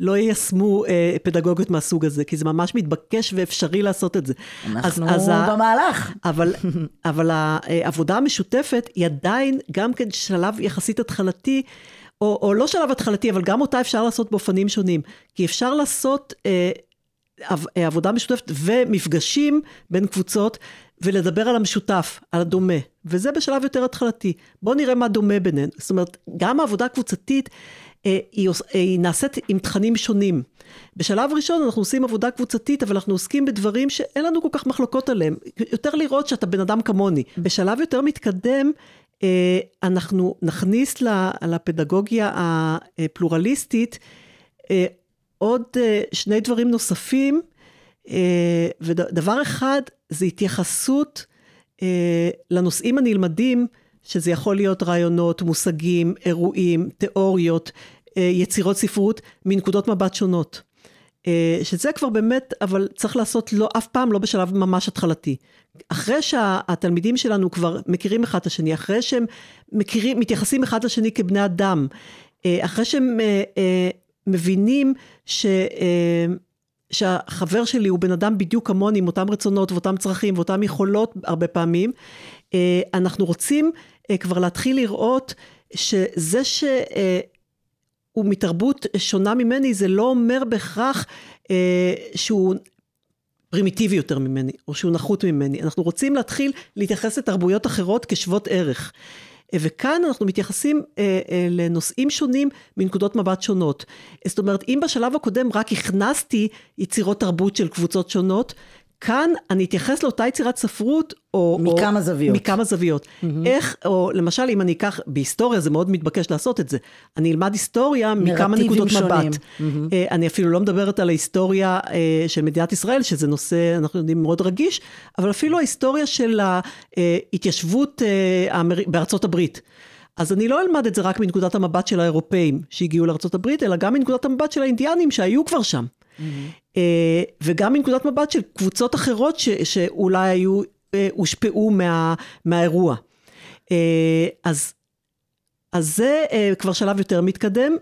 לא יישמו אה, פדגוגיות מהסוג הזה, כי זה ממש מתבקש ואפשרי לעשות את זה. אנחנו אז, אז במהלך. אבל, אבל העבודה המשותפת היא עדיין גם כן שלב יחסית התחלתי, או, או לא שלב התחלתי, אבל גם אותה אפשר לעשות באופנים שונים. כי אפשר לעשות אה, אה, עבודה משותפת ומפגשים בין קבוצות, ולדבר על המשותף, על הדומה. וזה בשלב יותר התחלתי. בואו נראה מה דומה בינינו. זאת אומרת, גם העבודה הקבוצתית, אה, היא, אה, היא נעשית עם תכנים שונים. בשלב ראשון אנחנו עושים עבודה קבוצתית, אבל אנחנו עוסקים בדברים שאין לנו כל כך מחלוקות עליהם. יותר לראות שאתה בן אדם כמוני. בשלב יותר מתקדם, אה, אנחנו נכניס לפדגוגיה הפלורליסטית אה, עוד אה, שני דברים נוספים, אה, ודבר אחד זה התייחסות אה, לנושאים הנלמדים, שזה יכול להיות רעיונות, מושגים, אירועים, תיאוריות, יצירות ספרות, מנקודות מבט שונות. שזה כבר באמת, אבל צריך לעשות לא, אף פעם לא בשלב ממש התחלתי. אחרי שהתלמידים שלנו כבר מכירים אחד את השני, אחרי שהם מכירים, מתייחסים אחד לשני כבני אדם, אחרי שהם מבינים ש... אה, שהחבר שלי הוא בן אדם בדיוק כמוני, עם אותם רצונות ואותם צרכים ואותם יכולות הרבה פעמים, אה, אנחנו רוצים אה, כבר להתחיל לראות שזה שהוא מתרבות שונה ממני, זה לא אומר בהכרח שהוא פרימיטיבי יותר ממני, או שהוא נחות ממני. אנחנו רוצים להתחיל להתייחס לתרבויות אחרות כשוות ערך. וכאן אנחנו מתייחסים אה, אה, לנושאים שונים מנקודות מבט שונות. זאת אומרת, אם בשלב הקודם רק הכנסתי יצירות תרבות של קבוצות שונות, כאן אני אתייחס לאותה יצירת ספרות, או... מכמה או, זוויות. מכמה זוויות. Mm-hmm. איך, או למשל, אם אני אקח, בהיסטוריה זה מאוד מתבקש לעשות את זה. אני אלמד היסטוריה מכמה נקודות שונים. מבט. Mm-hmm. אני אפילו לא מדברת על ההיסטוריה אה, של מדינת ישראל, שזה נושא, אנחנו יודעים, מאוד רגיש, אבל אפילו ההיסטוריה של ההתיישבות אה, האמר... בארצות הברית. אז אני לא אלמד את זה רק מנקודת המבט של האירופאים שהגיעו לארצות הברית, אלא גם מנקודת המבט של האינדיאנים שהיו כבר שם. Mm-hmm. וגם מנקודת מבט של קבוצות אחרות ש, שאולי היו אה, הושפעו מה, מהאירוע. אה, אז, אז זה כבר שלב יותר מתקדם,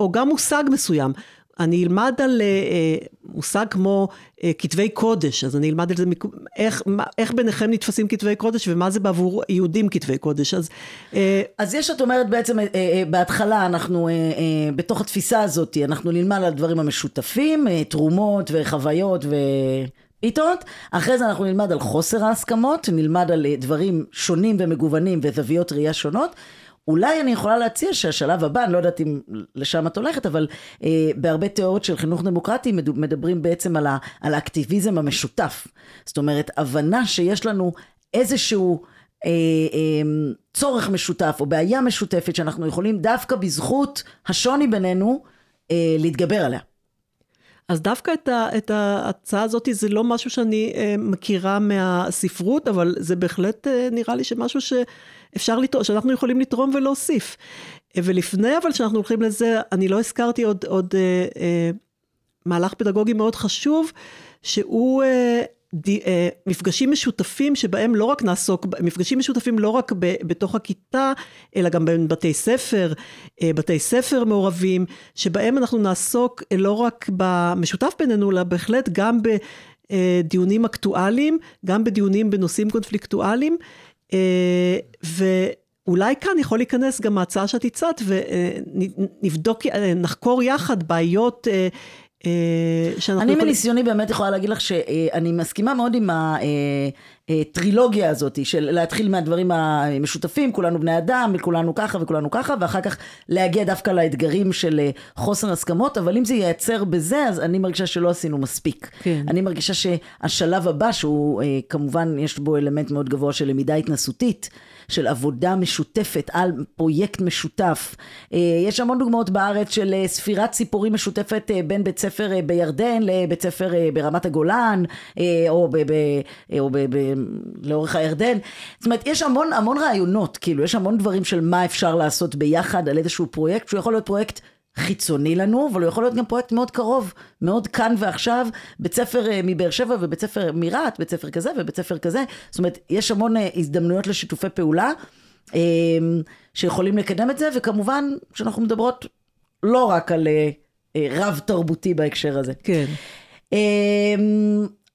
או גם מושג מסוים. אני אלמד על אה, אה, מושג כמו אה, כתבי קודש, אז אני אלמד על זה, איך, מה, איך ביניכם נתפסים כתבי קודש ומה זה בעבור יהודים כתבי קודש. אז, אה, אז יש, את אומרת בעצם, אה, אה, בהתחלה אנחנו, אה, אה, בתוך התפיסה הזאת, אנחנו נלמד על הדברים המשותפים, אה, תרומות וחוויות ו... פיתות, אחרי זה אנחנו נלמד על חוסר ההסכמות, נלמד על אה, דברים שונים ומגוונים וזוויות ראייה שונות. אולי אני יכולה להציע שהשלב הבא, אני לא יודעת אם לשם את הולכת, אבל אה, בהרבה תיאוריות של חינוך דמוקרטי מדברים בעצם על, ה, על האקטיביזם המשותף. זאת אומרת, הבנה שיש לנו איזשהו אה, אה, צורך משותף או בעיה משותפת שאנחנו יכולים דווקא בזכות השוני בינינו אה, להתגבר עליה. אז דווקא את, ה, את ההצעה הזאת זה לא משהו שאני אה, מכירה מהספרות, אבל זה בהחלט אה, נראה לי שמשהו שאפשר לתרום, שאנחנו יכולים לתרום ולהוסיף. אה, ולפני אבל שאנחנו הולכים לזה, אני לא הזכרתי עוד, עוד אה, אה, מהלך פדגוגי מאוד חשוב, שהוא אה, ד, אה, מפגשים משותפים שבהם לא רק נעסוק, מפגשים משותפים לא רק ב, בתוך הכיתה, אלא גם בין בתי ספר, אה, בתי ספר מעורבים, שבהם אנחנו נעסוק אה, לא רק במשותף בינינו, אלא בהחלט גם בדיונים אקטואליים, גם בדיונים בנושאים קונפליקטואליים, אה, ואולי כאן יכול להיכנס גם ההצעה שאת הצעת, ונבדוק, אה, נחקור יחד בעיות אה, אה, שאנחנו אני מניסיוני באמת יכולה להגיד לך שאני מסכימה מאוד עם הטרילוגיה הזאת של להתחיל מהדברים המשותפים, כולנו בני אדם, וכולנו ככה וכולנו ככה, ואחר כך להגיע דווקא לאתגרים של אה, חוסר הסכמות, אבל אם זה ייעצר בזה, אז אני מרגישה שלא עשינו מספיק. כן. אני מרגישה שהשלב הבא, שהוא אה, כמובן יש בו אלמנט מאוד גבוה של למידה התנסותית, של עבודה משותפת על פרויקט משותף. אה, יש המון דוגמאות בארץ של ספירת סיפורים משותפת בין בית ספר בירדן לבית ספר ברמת הגולן, או, ב, ב, או ב, ב, לאורך הירדן. זאת אומרת, יש המון המון רעיונות, כאילו, יש המון דברים של מה אפשר לעשות ביחד על איזשהו פרויקט, שהוא יכול להיות פרויקט חיצוני לנו, אבל הוא יכול להיות גם פרויקט מאוד קרוב, מאוד כאן ועכשיו, בית ספר אה, מבאר שבע ובית ספר מרהט, בית ספר כזה ובית ספר כזה, זאת אומרת, יש המון אה, הזדמנויות לשיתופי פעולה, אה, שיכולים לקדם את זה, וכמובן שאנחנו מדברות לא רק על רב תרבותי בהקשר הזה. כן.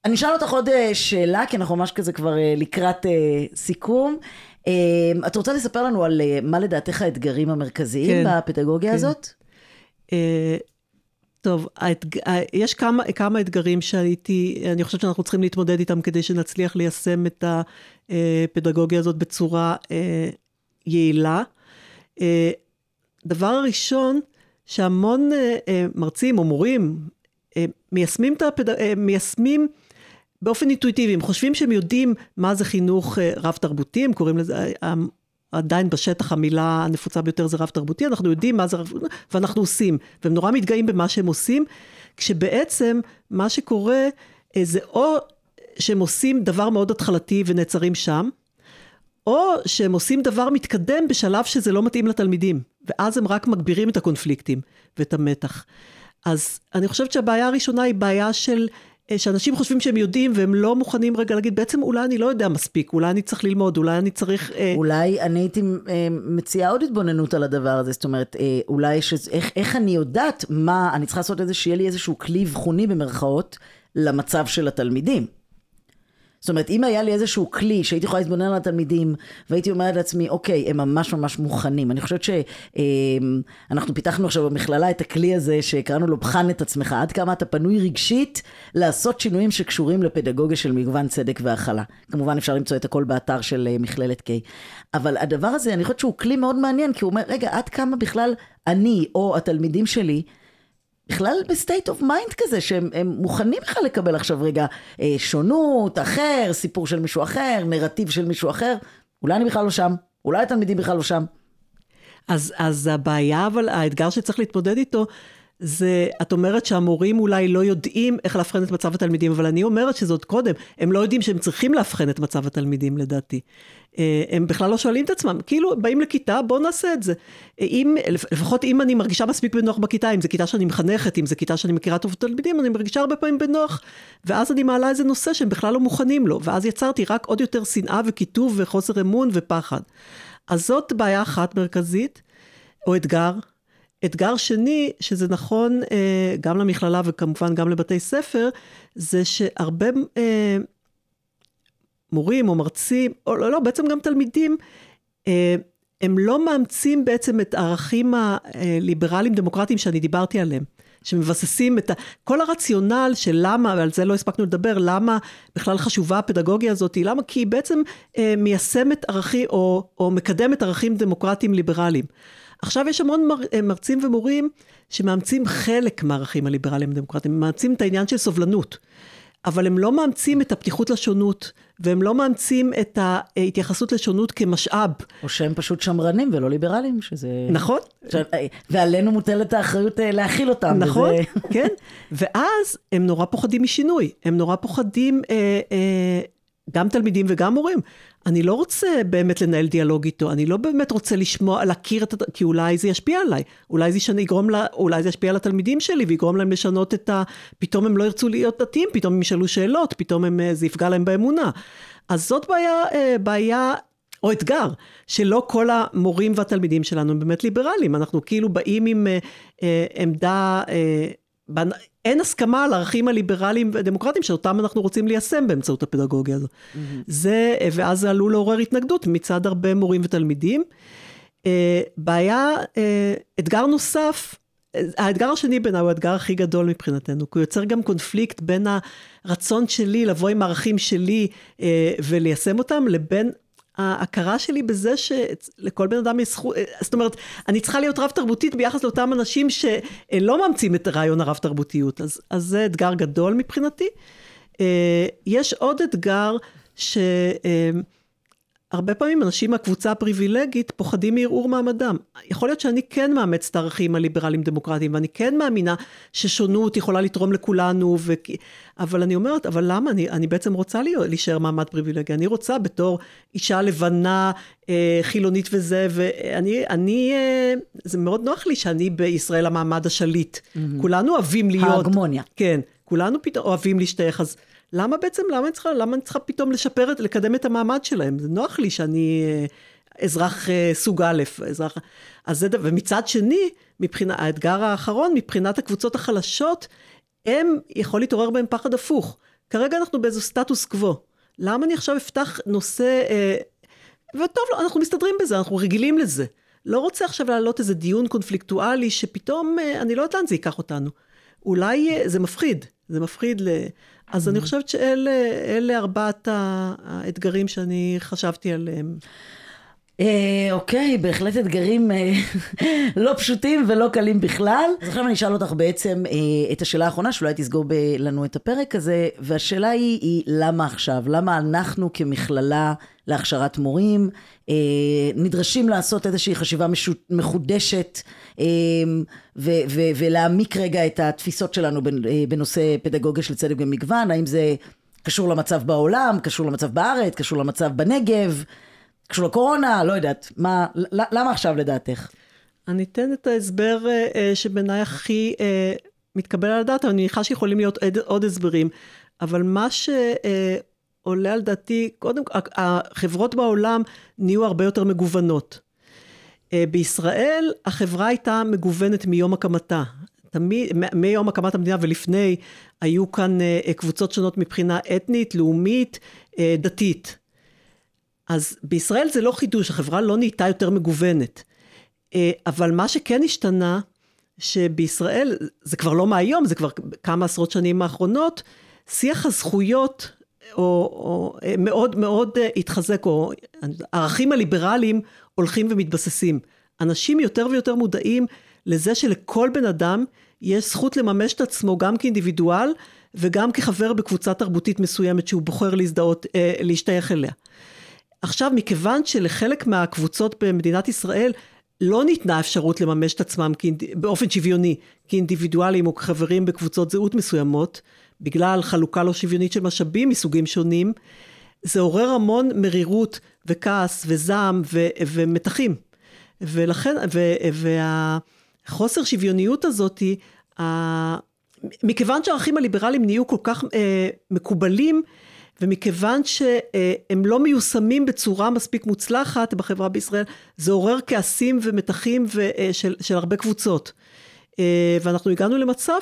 אני אשאל אותך עוד אה, שאלה, כי אנחנו ממש כזה כבר אה, לקראת אה, סיכום. את רוצה לספר לנו על מה לדעתך האתגרים המרכזיים כן, בפדגוגיה כן. הזאת? טוב, האתג... יש כמה, כמה אתגרים שהייתי, אני חושבת שאנחנו צריכים להתמודד איתם כדי שנצליח ליישם את הפדגוגיה הזאת בצורה יעילה. דבר הראשון, שהמון מרצים או מורים מיישמים, את הפד... מיישמים באופן אינטואיטיבי, הם חושבים שהם יודעים מה זה חינוך אה, רב-תרבותי, הם קוראים לזה, אה, עדיין בשטח המילה הנפוצה ביותר זה רב-תרבותי, אנחנו יודעים מה זה רב... ואנחנו עושים, והם נורא מתגאים במה שהם עושים, כשבעצם מה שקורה אה, זה או שהם עושים דבר מאוד התחלתי ונעצרים שם, או שהם עושים דבר מתקדם בשלב שזה לא מתאים לתלמידים, ואז הם רק מגבירים את הקונפליקטים ואת המתח. אז אני חושבת שהבעיה הראשונה היא בעיה של, אה, שאנשים חושבים שהם יודעים והם לא מוכנים רגע להגיד, בעצם אולי אני לא יודע מספיק, אולי אני צריך ללמוד, אולי אני צריך... אה, אולי אני הייתי אה, מציעה עוד התבוננות על הדבר הזה, זאת אומרת, אה, אולי ש... איך, איך אני יודעת מה, אני צריכה לעשות איזה, שיהיה לי איזשהו כלי אבחוני במרכאות למצב של התלמידים. זאת אומרת, אם היה לי איזשהו כלי שהייתי יכולה להתבונן על התלמידים, והייתי אומרת לעצמי, אוקיי, הם ממש ממש מוכנים. אני חושבת שאנחנו פיתחנו עכשיו במכללה את הכלי הזה שקראנו לו בחן את עצמך, עד כמה אתה פנוי רגשית לעשות שינויים שקשורים לפדגוגיה של מגוון צדק והכלה. כמובן אפשר למצוא את הכל באתר של אה, מכללת K. אבל הדבר הזה, אני חושבת שהוא כלי מאוד מעניין, כי הוא אומר, רגע, עד כמה בכלל אני או התלמידים שלי, בכלל ב state of mind כזה, שהם הם מוכנים בכלל לקבל עכשיו רגע אה, שונות, אחר, סיפור של מישהו אחר, נרטיב של מישהו אחר. אולי אני בכלל לא שם, אולי התלמידים בכלל לא שם. אז, אז הבעיה, אבל האתגר שצריך להתמודד איתו, זה, את אומרת שהמורים אולי לא יודעים איך לאבחן את מצב התלמידים, אבל אני אומרת שזה עוד קודם, הם לא יודעים שהם צריכים לאבחן את מצב התלמידים לדעתי. אה, הם בכלל לא שואלים את עצמם, כאילו באים לכיתה, בואו נעשה את זה. אם, לפחות אם אני מרגישה מספיק בנוח בכיתה, אם זו כיתה שאני מחנכת, אם זו כיתה שאני מכירה טוב את התלמידים, אני מרגישה הרבה פעמים בנוח, ואז אני מעלה איזה נושא שהם בכלל לא מוכנים לו, ואז יצרתי רק עוד יותר שנאה וקיטוב וחוסר אמון ופחד. אז זאת בעיה אחת מרכזית, או אתגר. אתגר שני, שזה נכון אה, גם למכללה וכמובן גם לבתי ספר, זה שהרבה אה, מורים או מרצים, או לא, לא, בעצם גם תלמידים, אה, הם לא מאמצים בעצם את הערכים הליברליים דמוקרטיים שאני דיברתי עליהם. שמבססים את ה... כל הרציונל של למה, ועל זה לא הספקנו לדבר, למה בכלל חשובה הפדגוגיה הזאת, למה? כי היא בעצם אה, מיישמת ערכים, או, או מקדמת ערכים דמוקרטיים ליברליים. עכשיו יש המון מר, אה, מרצים ומורים שמאמצים חלק מהערכים הליברליים הדמוקרטיים, הם מאמצים את העניין של סובלנות. אבל הם לא מאמצים את הפתיחות לשונות, והם לא מאמצים את ההתייחסות לשונות כמשאב. או שהם פשוט שמרנים ולא ליברלים, שזה... נכון. ש... ועלינו מוטלת האחריות אה, להכיל אותם. נכון, וזה... כן. ואז הם נורא פוחדים משינוי, הם נורא פוחדים, אה, אה, גם תלמידים וגם מורים. אני לא רוצה באמת לנהל דיאלוג איתו, אני לא באמת רוצה לשמוע, להכיר את, כי אולי זה ישפיע עליי, אולי זה יגרום לה, אולי זה ישפיע על התלמידים שלי ויגרום להם לשנות את ה... פתאום הם לא ירצו להיות דתיים, פתאום הם ישאלו שאלות, פתאום הם, אה, זה יפגע להם באמונה. אז זאת בעיה, אה, בעיה או אתגר, שלא כל המורים והתלמידים שלנו הם באמת ליברליים, אנחנו כאילו באים עם אה, עמדה אין הסכמה על הערכים הליברליים והדמוקרטיים שאותם אנחנו רוצים ליישם באמצעות הפדגוגיה הזו. Mm-hmm. זה, ואז זה עלול לעורר התנגדות מצד הרבה מורים ותלמידים. אה, בעיה, אה, אתגר נוסף, האתגר השני בעיניי הוא האתגר הכי גדול מבחינתנו, כי הוא יוצר גם קונפליקט בין הרצון שלי לבוא עם הערכים שלי אה, וליישם אותם, לבין ההכרה שלי בזה שלכל בן אדם יש זכות, זאת אומרת, אני צריכה להיות רב תרבותית ביחס לאותם אנשים שלא מאמצים את רעיון הרב תרבותיות, אז, אז זה אתגר גדול מבחינתי. אה, יש עוד אתגר ש... הרבה פעמים אנשים מהקבוצה הפריבילגית פוחדים מערעור מעמדם. יכול להיות שאני כן מאמץ את הערכים הליברליים דמוקרטיים, ואני כן מאמינה ששונות יכולה לתרום לכולנו, ו... אבל אני אומרת, אבל למה? אני, אני בעצם רוצה להישאר מעמד פריבילגי. אני רוצה בתור אישה לבנה, אה, חילונית וזה, ואני, אני, אה, זה מאוד נוח לי שאני בישראל המעמד השליט. Mm-hmm. כולנו אוהבים להיות... ההגמוניה. כן, כולנו פתאום אוהבים להשתייך, אז... למה בעצם, למה אני צריכה, למה אני צריכה פתאום לשפר, לקדם את המעמד שלהם? זה נוח לי שאני אה, אזרח אה, סוג א', אזרח... אז זה, ומצד שני, מבחינה, האתגר האחרון, מבחינת הקבוצות החלשות, הם, יכול להתעורר בהם פחד הפוך. כרגע אנחנו באיזה סטטוס קוו. למה אני עכשיו אפתח נושא, אה, וטוב, לא, אנחנו מסתדרים בזה, אנחנו רגילים לזה. לא רוצה עכשיו להעלות איזה דיון קונפליקטואלי שפתאום, אני לא יודעת לאן זה ייקח אותנו. אולי זה מפחיד, זה מפחיד ל... אז אני חושבת שאלה ארבעת האתגרים שאני חשבתי עליהם. אה, אוקיי, בהחלט אתגרים אה, לא פשוטים ולא קלים בכלל. אז עכשיו אני אשאל אותך בעצם אה, את השאלה האחרונה, שאולי תסגור לנו את הפרק הזה, והשאלה היא, היא למה עכשיו? למה אנחנו כמכללה להכשרת מורים נדרשים לעשות איזושהי חשיבה מחודשת ולהעמיק רגע את התפיסות שלנו בנושא פדגוגיה של צדק ומגוון? האם זה קשור למצב בעולם, קשור למצב בארץ, קשור למצב בנגב? קשור לקורונה, לא יודעת. מה, למה עכשיו לדעתך? אני אתן את ההסבר uh, שבעיניי הכי uh, מתקבל על הדעת, אני מניחה שיכולים להיות עוד, עוד הסברים, אבל מה שעולה uh, על דעתי, קודם כל, החברות בעולם נהיו הרבה יותר מגוונות. Uh, בישראל החברה הייתה מגוונת מיום הקמתה. תמיד, מיום הקמת המדינה ולפני, היו כאן קבוצות שונות מבחינה אתנית, לאומית, דתית. אז בישראל זה לא חידוש, החברה לא נהייתה יותר מגוונת. אה, אבל מה שכן השתנה, שבישראל, זה כבר לא מהיום, זה כבר כמה עשרות שנים האחרונות, שיח הזכויות או, או אה, מאוד מאוד אה, התחזק, או הערכים הליברליים הולכים ומתבססים. אנשים יותר ויותר מודעים לזה שלכל בן אדם יש זכות לממש את עצמו גם כאינדיבידואל וגם כחבר בקבוצה תרבותית מסוימת שהוא בוחר להזדהות, להשתייך אליה. עכשיו, מכיוון שלחלק מהקבוצות במדינת ישראל לא ניתנה אפשרות לממש את עצמם כאינד- באופן שוויוני, כאינדיבידואלים או כחברים בקבוצות זהות מסוימות, בגלל חלוקה לא שוויונית של משאבים מסוגים שונים, זה עורר המון מרירות וכעס וזעם ו- ומתחים. ולכן, ו- והחוסר שוויוניות הזאתי, מכיוון שהערכים הליברליים נהיו כל כך אה, מקובלים, ומכיוון שהם לא מיושמים בצורה מספיק מוצלחת בחברה בישראל, זה עורר כעסים ומתחים ו- אה, של, הרבה קבוצות. אה, ואנחנו הגענו למצב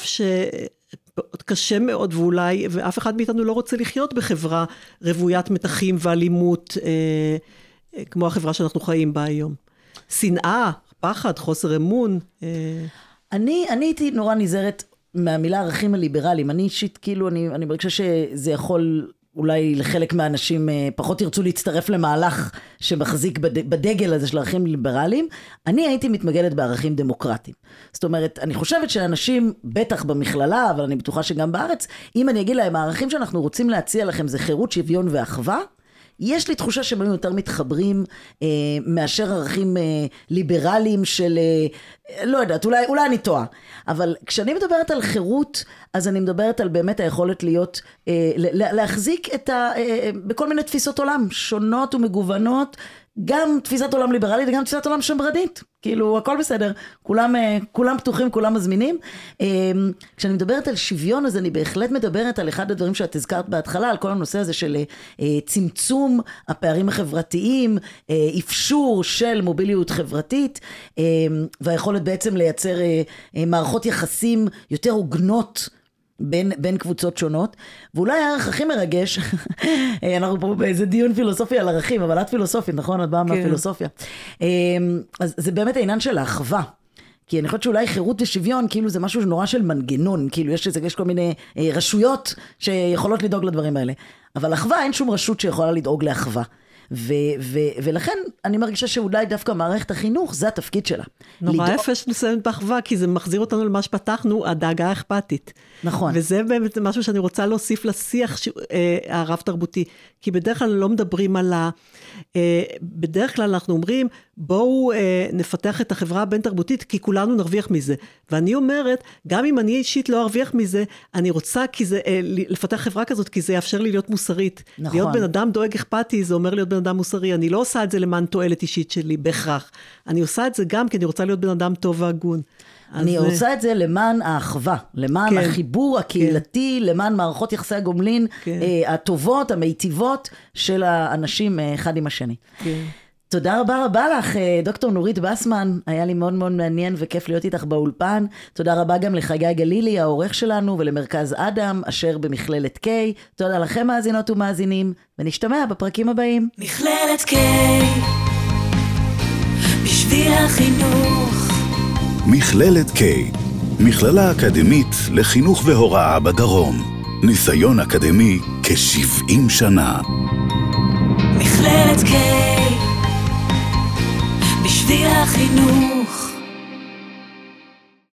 שקשה מאוד ואולי, ואף אחד מאיתנו לא רוצה לחיות בחברה רוויית מתחים ואלימות, אה, אה, כמו החברה שאנחנו חיים בה היום. שנאה, פחד, חוסר אמון. אה, אני, אני הייתי נורא נזהרת מהמילה ערכים הליברליים. אני אישית, כאילו, אני, אני מרגישה שזה יכול... אולי לחלק מהאנשים אה, פחות ירצו להצטרף למהלך שמחזיק בד, בדגל הזה של ערכים ליברליים. אני הייתי מתמגנת בערכים דמוקרטיים. זאת אומרת, אני חושבת שאנשים, בטח במכללה, אבל אני בטוחה שגם בארץ, אם אני אגיד להם, הערכים שאנחנו רוצים להציע לכם זה חירות, שוויון ואחווה, יש לי תחושה שהם היו יותר מתחברים אה, מאשר ערכים אה, ליברליים של, אה, לא יודעת, אולי, אולי אני טועה. אבל כשאני מדברת על חירות, אז אני מדברת על באמת היכולת להיות, אה, לה- להחזיק את ה... אה, בכל מיני תפיסות עולם שונות ומגוונות. גם תפיסת עולם ליברלית וגם תפיסת עולם שמרנית, כאילו הכל בסדר, כולם, אה, כולם פתוחים, כולם מזמינים. אה, כשאני מדברת על שוויון אז אני בהחלט מדברת על אחד הדברים שאת הזכרת בהתחלה, על כל הנושא הזה של אה, צמצום הפערים החברתיים, אפשור של מוביליות חברתית, והיכולת בעצם לייצר מערכות יחסים יותר הוגנות. בין, בין קבוצות שונות, ואולי הערך הכי מרגש, אנחנו פה באיזה דיון פילוסופי על ערכים, אבל את פילוסופית, נכון? את באה כן. מהפילוסופיה. אז זה באמת העניין של האחווה. כי אני חושבת שאולי חירות ושוויון, כאילו זה משהו נורא של מנגנון, כאילו יש, יש כל מיני אה, רשויות שיכולות לדאוג לדברים האלה. אבל אחווה, אין שום רשות שיכולה לדאוג לאחווה. ו- ו- ולכן אני מרגישה שאולי דווקא מערכת החינוך, זה התפקיד שלה. נורא לדאוג- יפה שאת מסיימת באחווה, כי זה מחזיר אותנו למה שפתחנו, הדאגה האכפתית. נכון. וזה באמת משהו שאני רוצה להוסיף לשיח ש- אה, הרב-תרבותי, כי בדרך כלל לא מדברים על ה... אה, בדרך כלל אנחנו אומרים, בואו אה, נפתח את החברה הבין-תרבותית, כי כולנו נרוויח מזה. ואני אומרת, גם אם אני אישית לא ארוויח מזה, אני רוצה כי זה, אה, לפתח חברה כזאת, כי זה יאפשר לי להיות מוסרית. נכון. להיות בן אדם דואג אכפתי, זה אומר להיות בן אדם מוסרי. אני לא עושה את זה למען תועלת אישית שלי, בהכרח. אני עושה את זה גם כי אני רוצה להיות בן אדם טוב והגון. אני אז, אה, עושה את זה למען האחווה, למען כן. החיבור הקהילתי, למען מערכות יחסי הגומלין כן. אה, הטובות, המיטיבות של האנשים אה, אחד עם השני. כן. תודה רבה רבה לך, אה, דוקטור נורית בסמן, היה לי מאוד מאוד מעניין וכיף להיות איתך באולפן. תודה רבה גם לחגי גלילי, העורך שלנו, ולמרכז אדם, אשר במכללת K. תודה לכם מאזינות ומאזינים, ונשתמע בפרקים הבאים. מכללת K, בשביל החינוך. מכללת K, מכללה אקדמית לחינוך והוראה בדרום. ניסיון אקדמי כ-70 שנה. מכללת K, בשביל החינוך.